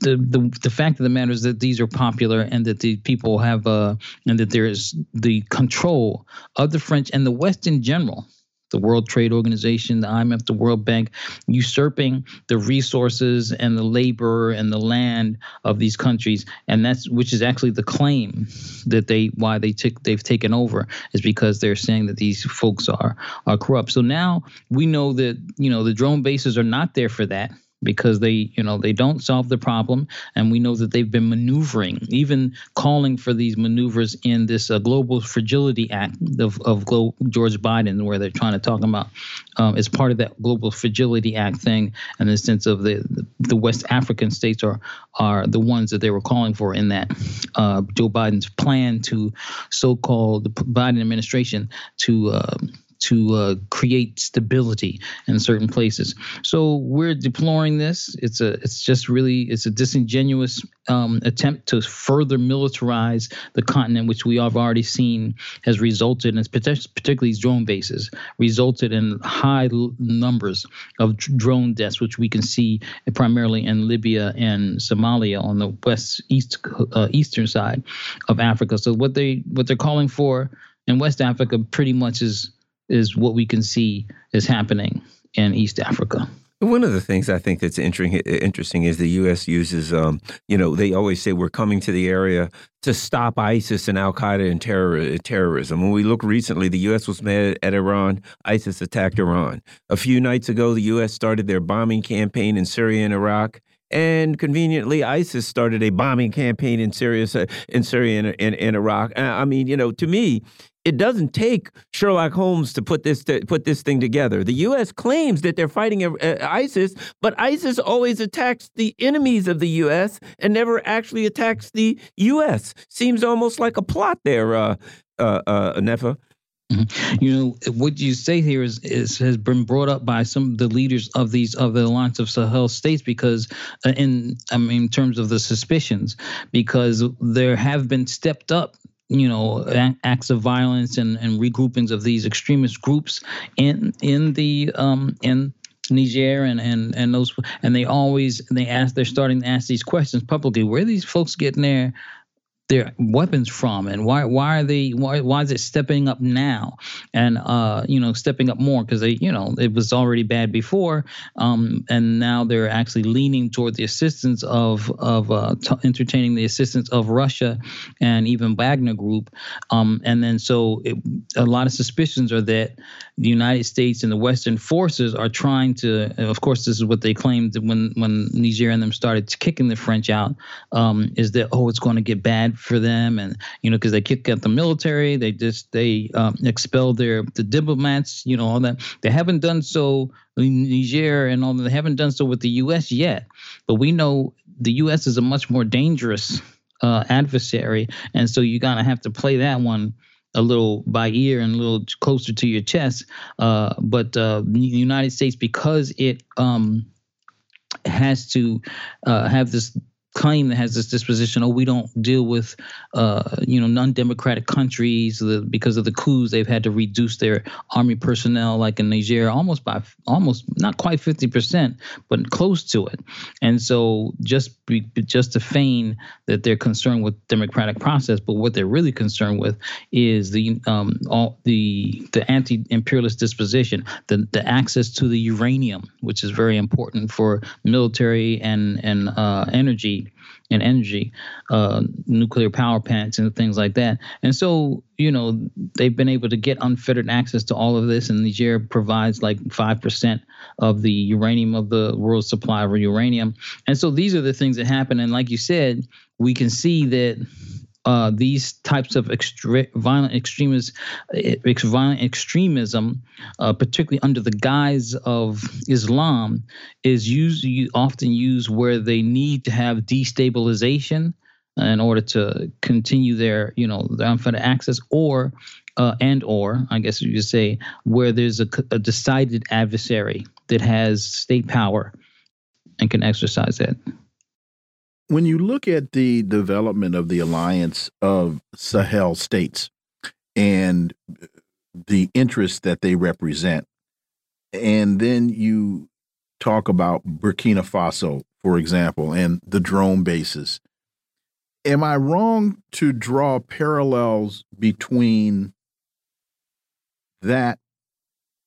the the the fact of the matter is that these are popular and that the people have uh, and that there is the control of the French and the West in general. The World Trade Organization, the IMF, the World Bank, usurping the resources and the labor and the land of these countries, and that's which is actually the claim that they why they took they've taken over is because they're saying that these folks are are corrupt. So now we know that you know the drone bases are not there for that because they you know they don't solve the problem. And we know that they've been maneuvering even calling for these maneuvers in this uh, global fragility act of, of Glo- george biden where they're trying to talk about um, as part of that global fragility act thing in the sense of the the west african states are are the ones that they were calling for in that uh, joe biden's plan to so-called the biden administration to uh, to uh, create stability in certain places. So we're deploring this. It's a it's just really it's a disingenuous um, attempt to further militarize the continent, which we have already seen has resulted in particularly these drone bases resulted in high numbers of drone deaths, which we can see primarily in Libya and Somalia on the west east uh, eastern side of Africa. So what they what they're calling for in West Africa pretty much is is what we can see is happening in East Africa. One of the things I think that's interesting, is the U.S. uses, um, you know, they always say we're coming to the area to stop ISIS and Al Qaeda and terror, terrorism. When we look recently, the U.S. was mad at Iran. ISIS attacked Iran. A few nights ago, the U.S. started their bombing campaign in Syria and Iraq. And conveniently, ISIS started a bombing campaign in Syria, in Syria and, and, and Iraq. I mean, you know, to me, it doesn't take Sherlock Holmes to put this to put this thing together. The U.S. claims that they're fighting uh, ISIS, but ISIS always attacks the enemies of the U.S. and never actually attacks the U.S. Seems almost like a plot there, uh, uh, uh, Netfa. Mm-hmm. You know what you say here is, is has been brought up by some of the leaders of these of the Alliance of Sahel states because uh, in I mean in terms of the suspicions because there have been stepped up you know acts of violence and, and regroupings of these extremist groups in in the um in Niger and and and those and they always they ask they're starting to ask these questions publicly. Where are these folks getting their their weapons from and why why are they why why is it stepping up now? And uh you know stepping up more because they you know it was already bad before um and now they're actually leaning toward the assistance of of uh, t- entertaining the assistance of Russia and even Wagner Group. Um and then so it, a lot of suspicions are that the United States and the Western forces are trying to of course this is what they claimed when when Niger and them started kicking the French out um is that oh it's going to get bad for them, and you know because they kicked out the military, they just they um, expelled their the diplomats, you know all that. They haven't done so Niger and all that. They haven't done so with the U.S. yet, but we know the U.S. is a much more dangerous uh, adversary, and so you gotta have to play that one a little by ear and a little closer to your chest. Uh, but uh, the United States, because it um, has to uh, have this claim that has this disposition oh we don't deal with uh, you know non-democratic countries because of the coups they've had to reduce their army personnel like in niger almost by almost not quite 50% but close to it. And so just just to feign that they're concerned with democratic process but what they're really concerned with is the um, all the the anti-imperialist disposition the the access to the uranium which is very important for military and and uh, energy and energy, uh, nuclear power plants and things like that. And so, you know, they've been able to get unfettered access to all of this, and Niger provides like five percent of the uranium of the world supply of uranium. And so these are the things that happen. And like you said, we can see that uh, these types of extre- violent extremists, ex- violent extremism, uh, particularly under the guise of Islam, is used often used where they need to have destabilization in order to continue their, you know, their unfettered access, or uh, and or I guess you could say where there's a, a decided adversary that has state power and can exercise that when you look at the development of the alliance of Sahel states and the interests that they represent, and then you talk about Burkina Faso, for example, and the drone bases. Am I wrong to draw parallels between that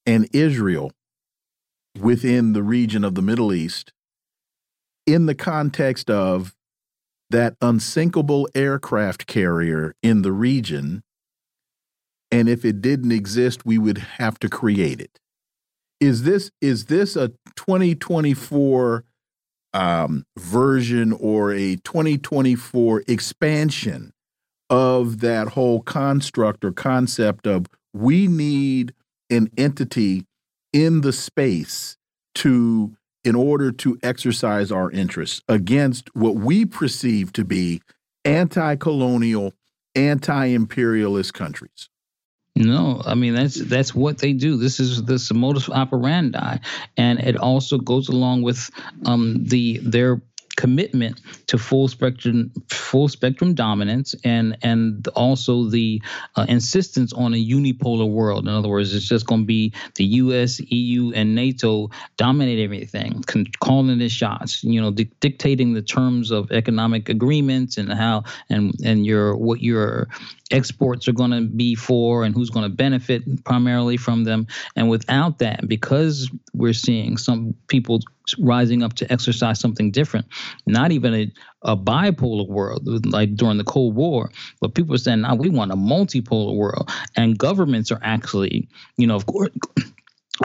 and Israel within the region of the Middle East in the context of that unsinkable aircraft carrier in the region. And if it didn't exist, we would have to create it. Is this is this a 2024 um, version or a 2024 expansion of that whole construct or concept of we need an entity in the space to in order to exercise our interests against what we perceive to be anti colonial, anti imperialist countries. No, I mean that's that's what they do. This is this modus operandi, and it also goes along with um, the their commitment to full spectrum full spectrum dominance and and also the uh, insistence on a unipolar world in other words it's just going to be the US EU and NATO dominate everything calling the shots you know di- dictating the terms of economic agreements and how and and your what your exports are going to be for and who's going to benefit primarily from them. And without that, because we're seeing some people rising up to exercise something different, not even a, a bipolar world like during the Cold War, but people are saying now we want a multipolar world. And governments are actually, you know, of course.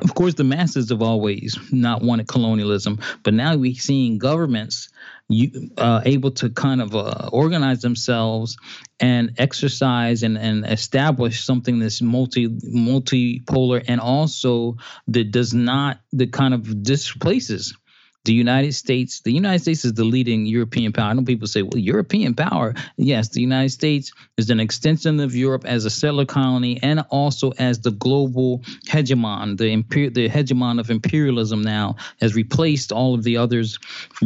Of course, the masses have always not wanted colonialism, but now we're seeing governments you, uh, able to kind of uh, organize themselves and exercise and, and establish something that's multi multipolar and also that does not that kind of displaces the United States, the United States is the leading European power. I know people say, well, European power. Yes, the United States is an extension of Europe as a settler colony and also as the global hegemon. The imper- the hegemon of imperialism now has replaced all of the others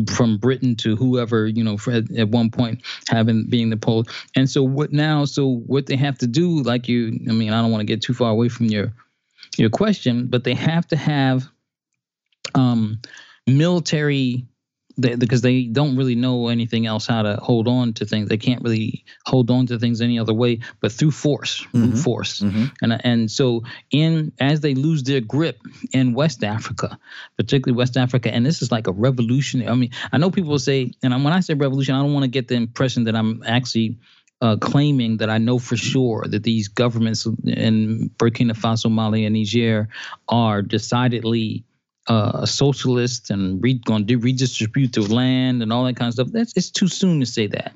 from, Britain to whoever, you know, at one point having being the pole. And so what now, so what they have to do, like you, I mean, I don't want to get too far away from your your question, but they have to have um, military they, because they don't really know anything else how to hold on to things. They can't really hold on to things any other way but through force, mm-hmm. force. Mm-hmm. And and so in as they lose their grip in West Africa, particularly West Africa, and this is like a revolution. I mean, I know people say, and when I say revolution, I don't want to get the impression that I'm actually uh, claiming that I know for sure that these governments in Burkina Faso, Mali, and Niger are decidedly uh, socialist and re- going to redistribute the land and all that kind of stuff. That's it's too soon to say that,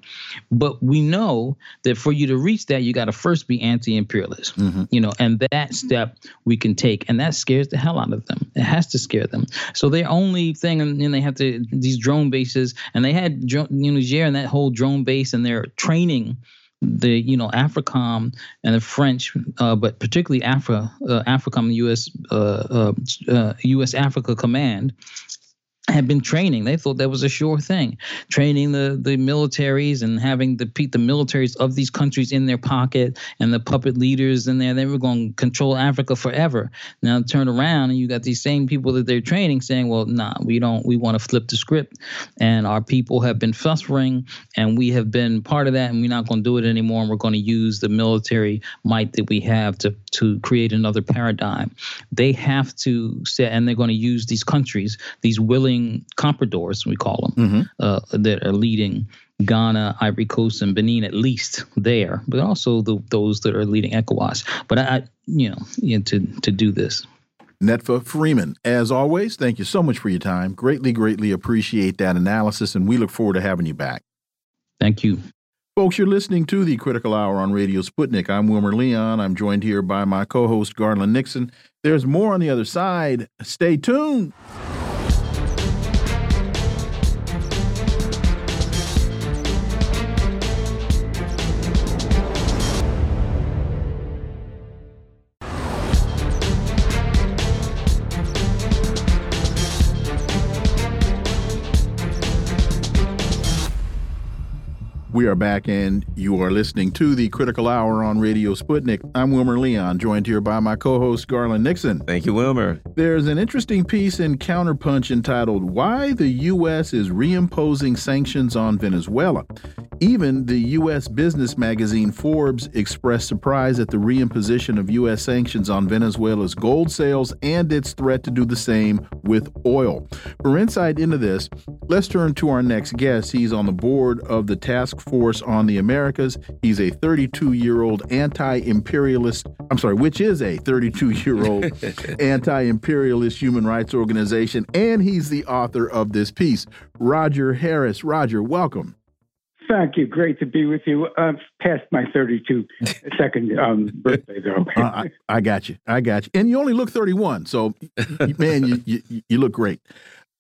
but we know that for you to reach that, you got to first be anti-imperialist. Mm-hmm. You know, and that step we can take, and that scares the hell out of them. It has to scare them. So their only thing, and, and they have to these drone bases, and they had you know Niger and that whole drone base, and they're training the you know AFRICOM and the French, uh, but particularly Afra, uh, AFRICOM, U.S. Uh, U.S. Uh, uh, Africa Command had been training. They thought that was a sure thing, training the the militaries and having the the militaries of these countries in their pocket and the puppet leaders in there. They were going to control Africa forever. Now turn around and you got these same people that they're training saying, "Well, nah, we don't. We want to flip the script, and our people have been suffering, and we have been part of that, and we're not going to do it anymore. And we're going to use the military might that we have to to create another paradigm. They have to set, and they're going to use these countries, these willing leading compradors, we call them, mm-hmm. uh, that are leading Ghana, Ivory Coast, and Benin, at least there, but also the, those that are leading ECOWAS. But I, you know, you know, to to do this. Netfa Freeman, as always, thank you so much for your time. Greatly, greatly appreciate that analysis, and we look forward to having you back. Thank you. Folks, you're listening to the Critical Hour on Radio Sputnik. I'm Wilmer Leon. I'm joined here by my co host, Garland Nixon. There's more on the other side. Stay tuned. We are back, and you are listening to the Critical Hour on Radio Sputnik. I'm Wilmer Leon, joined here by my co host, Garland Nixon. Thank you, Wilmer. There's an interesting piece in Counterpunch entitled Why the U.S. is Reimposing Sanctions on Venezuela. Even the U.S. business magazine Forbes expressed surprise at the reimposition of U.S. sanctions on Venezuela's gold sales and its threat to do the same with oil. For insight into this, let's turn to our next guest. He's on the board of the Task Force on the Americas. He's a 32 year old anti imperialist, I'm sorry, which is a 32 year old <laughs> anti imperialist human rights organization, and he's the author of this piece. Roger Harris. Roger, welcome. Thank you. Great to be with you. I've passed my 32 <laughs> second um, birthday, though. <laughs> uh, I, I, got you. I got you. And you only look 31. So, man, you, you, you look great.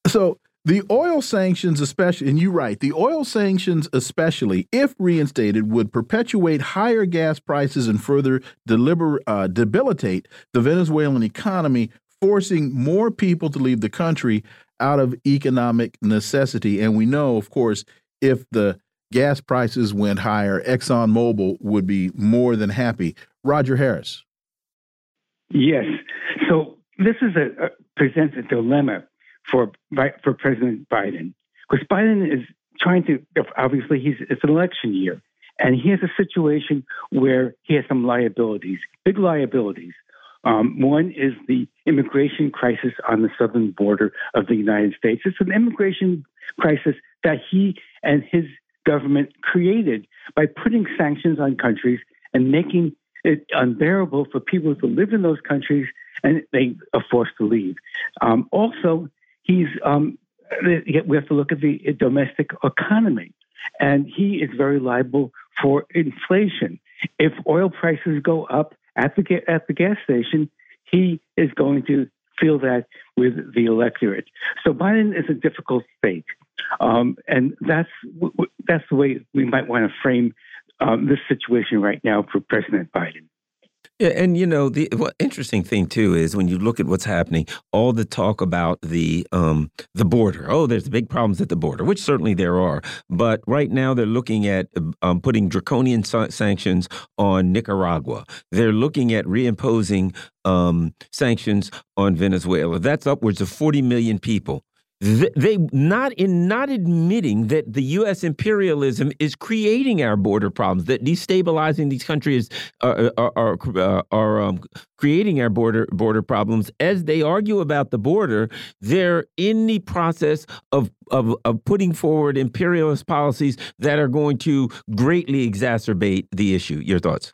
So, the oil sanctions, especially, and you're right, the oil sanctions, especially if reinstated, would perpetuate higher gas prices and further uh, debilitate the Venezuelan economy, forcing more people to leave the country out of economic necessity. And we know, of course, if the gas prices went higher, ExxonMobil would be more than happy. Roger Harris. Yes. So this is a, a presents a dilemma for for President Biden because Biden is trying to obviously he's it's an election year and he has a situation where he has some liabilities, big liabilities. Um, one is the immigration crisis on the southern border of the United States. It's an immigration crisis that he and his government created by putting sanctions on countries and making it unbearable for people to live in those countries and they are forced to leave. Um, also, he's um, we have to look at the domestic economy, and he is very liable for inflation. If oil prices go up at the at the gas station, he is going to feel that with the electorate. So Biden is a difficult state, um, and that's that's the way we might want to frame um, this situation right now for President Biden. Yeah, and you know the interesting thing too is when you look at what's happening, all the talk about the um, the border. Oh, there's big problems at the border, which certainly there are. But right now they're looking at um, putting draconian sanctions on Nicaragua. They're looking at reimposing um, sanctions on Venezuela. That's upwards of 40 million people they not in not admitting that the U.S. imperialism is creating our border problems, that destabilizing these countries are are, are, uh, are um, creating our border border problems. As they argue about the border, they're in the process of of, of putting forward imperialist policies that are going to greatly exacerbate the issue. Your thoughts?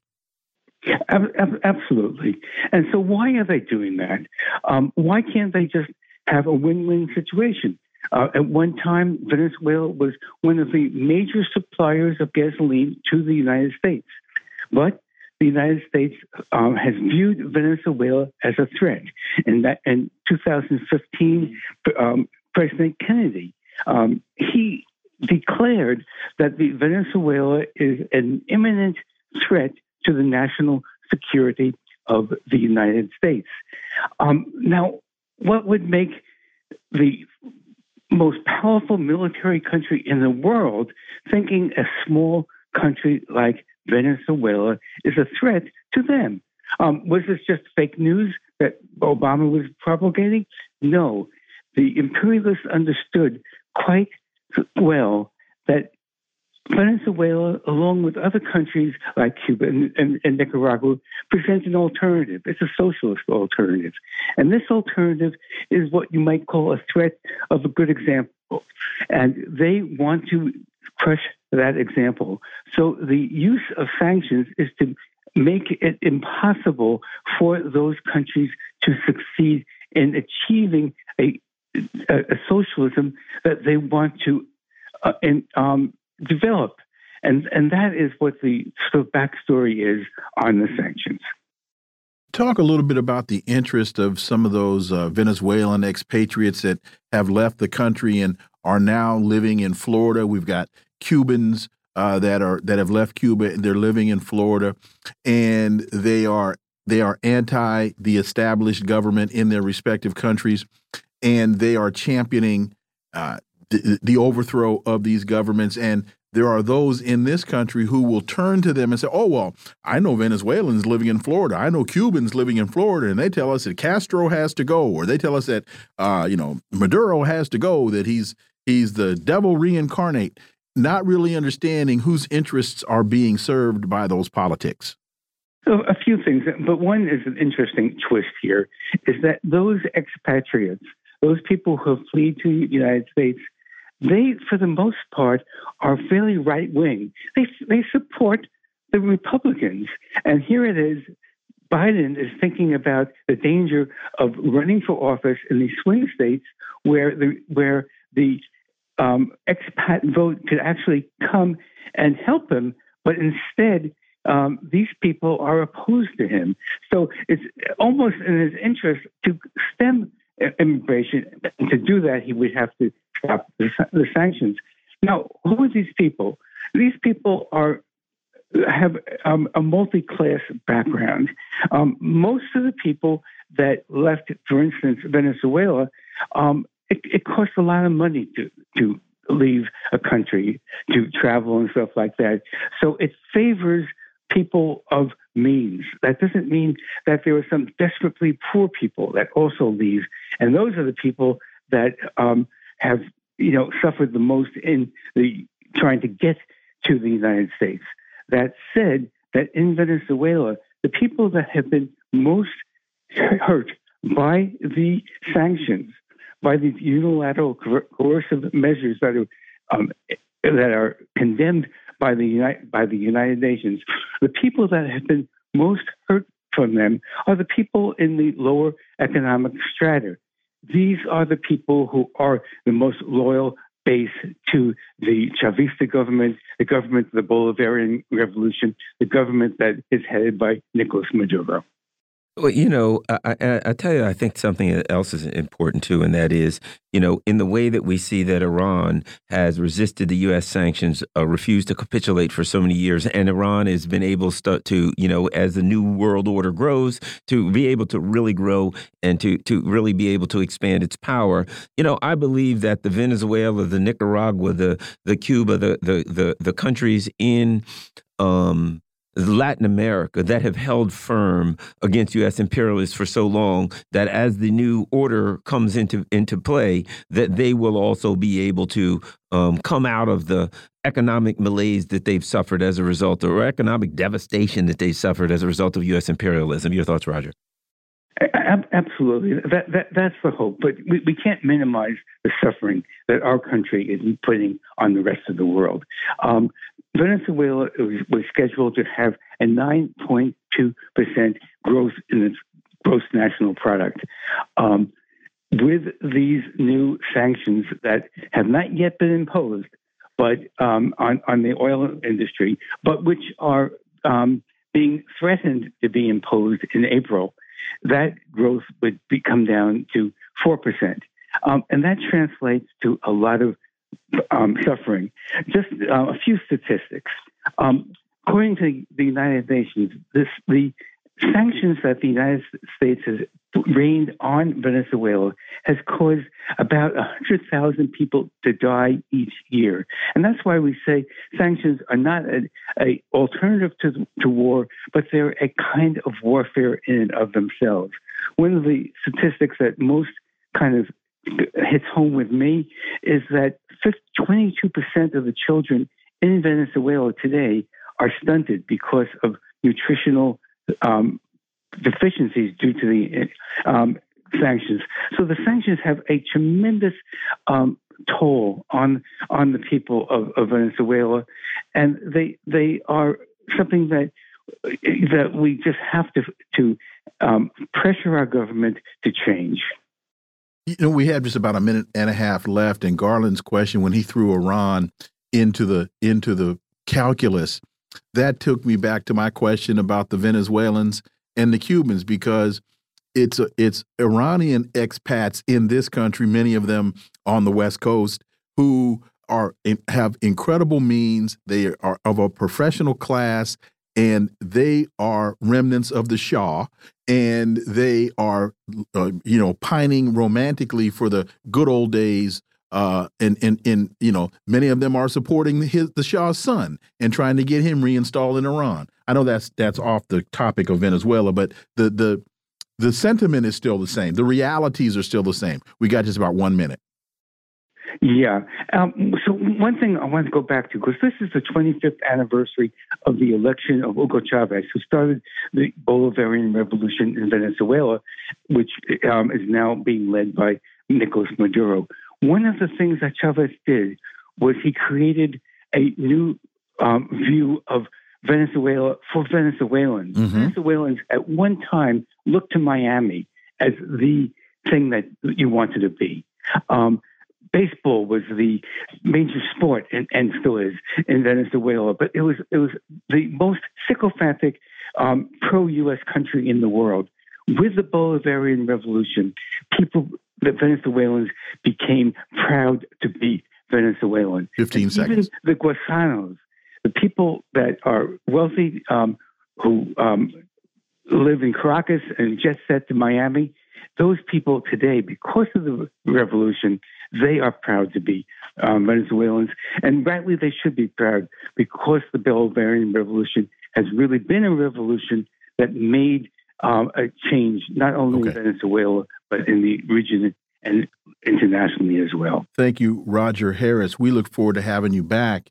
Absolutely. And so, why are they doing that? Um, why can't they just have a win-win situation. Uh, at one time, Venezuela was one of the major suppliers of gasoline to the United States, but the United States um, has viewed Venezuela as a threat. And that in 2015, um, President Kennedy um, he declared that the Venezuela is an imminent threat to the national security of the United States. Um, now, what would make the most powerful military country in the world thinking a small country like Venezuela is a threat to them. Um, was this just fake news that Obama was propagating? No. The imperialists understood quite well that Venezuela, along with other countries like Cuba and, and, and, Nicaragua, presents an alternative. It's a socialist alternative. And this alternative is what you might call a threat of a good example. And they want to crush that example. So the use of sanctions is to make it impossible for those countries to succeed in achieving a, a, a socialism that they want to uh, and, um, develop. And, and that is what the sort of backstory is on the sanctions. Talk a little bit about the interest of some of those uh, Venezuelan expatriates that have left the country and are now living in Florida. We've got Cubans uh, that are that have left Cuba and they're living in Florida, and they are they are anti the established government in their respective countries, and they are championing uh, the, overthrow of these governments. And there are those in this country who will turn to them and say, oh, well, I know Venezuelans living in Florida. I know Cubans living in Florida. And they tell us that Castro has to go, or they tell us that, uh, you know, Maduro has to go, that he's he's the devil reincarnate, not really understanding whose interests are being served by those politics. So a few things, but one is an interesting twist here is that those expatriates, those people who fled to the United States, they, for the most part, are fairly right wing. They, they support the Republicans. And here it is Biden is thinking about the danger of running for office in these swing states where the, where the um, expat vote could actually come and help him, but instead, um, these people are opposed to him. So it's almost in his interest to stem immigration. And To do that, he would have to stop the, the sanctions. Now, who are these people? These people are have um, a multi-class background. Um, most of the people that left, for instance, Venezuela, um, it, it costs a lot of money to to leave a country, to travel and stuff like that. So it favors people of means. That doesn't mean that there are some desperately poor people that also leave, and those are the people that um, have you know suffered the most in the trying to get to the United States. That said, that in Venezuela, the people that have been most hurt by the sanctions, by these unilateral coercive measures that are um, that are condemned by the United, by the United Nations, the people that have been most hurt from them are the people in the lower economic strata. These are the people who are the most loyal base to the Chavista government, the government of the Bolivarian Revolution, the government that is headed by Nicolas Maduro. Well, you know, I, I, tell you, I think something else is important too, and that is, you know, in the way that we see that Iran has resisted the U.S. sanctions, uh, refused to capitulate for so many years, and Iran has been able to, you know, as the new world order grows, to be able to really grow and to to really be able to expand its power. You know, I believe that the Venezuela, the Nicaragua, the the Cuba, the the the, the countries in um, Latin America that have held firm against U.S. imperialists for so long that as the new order comes into into play, that they will also be able to um, come out of the economic malaise that they've suffered as a result, or economic devastation that they suffered as a result of U.S. imperialism. Your thoughts, Roger? Absolutely, that, that that's the hope. But we, we can't minimize the suffering that our country is putting on the rest of the world. Um, Venezuela was scheduled to have a 9.2% growth in its gross national product. Um, with these new sanctions that have not yet been imposed, but um, on, on the oil industry, but which are um, being threatened to be imposed in April, that growth would be, come down to 4%. Um, and that translates to a lot of um, suffering. Just uh, a few statistics. Um, according to the United Nations, this, the sanctions that the United States has rained on Venezuela has caused about 100,000 people to die each year. And that's why we say sanctions are not an alternative to, to war, but they're a kind of warfare in and of themselves. One of the statistics that most kind of hits home with me is that 22% of the children in Venezuela today are stunted because of nutritional um, deficiencies due to the um, sanctions. So the sanctions have a tremendous um, toll on on the people of, of, Venezuela, and they they are something that that we just have to to um, pressure our government to change. You know, we have just about a minute and a half left, and Garland's question when he threw Iran into the into the calculus, that took me back to my question about the Venezuelans and the Cubans because it's it's Iranian expats in this country, many of them on the West Coast, who are have incredible means. They are of a professional class and they are remnants of the Shah, and they are, uh, you know, pining romantically for the good old days. Uh, and and and you know, many of them are supporting his the Shah's son and trying to get him reinstalled in Iran. I know that's that's off the topic of Venezuela, but the the the sentiment is still the same. The realities are still the same. We got just about one minute. Yeah. Um, so one thing I want to go back to because this is the 25th anniversary of the election of Hugo Chavez, who started the Bolivarian Revolution in Venezuela, which um, is now being led by Nicolas Maduro. One of the things that Chavez did was he created a new um, view of Venezuela for Venezuelans. Mm-hmm. Venezuelans at one time looked to Miami as the thing that you wanted to be. Um, baseball was the major sport and, and, still is in Venezuela, but it was it was the most sycophantic um, pro-U.S. country in the world. With the Bolivarian Revolution, people, the Venezuelans, became proud to be Venezuelan. Fifteen and seconds. Even the Gusanos, the people that are wealthy, um, who um, live in Caracas and jet set to Miami, those people today, because of the revolution, they are proud to be um, Venezuelans, and rightly they should be proud because the Bolivarian Revolution has really been a revolution that made um, a change not only okay. in Venezuela but in the region and internationally as well. Thank you, Roger Harris. We look forward to having you back.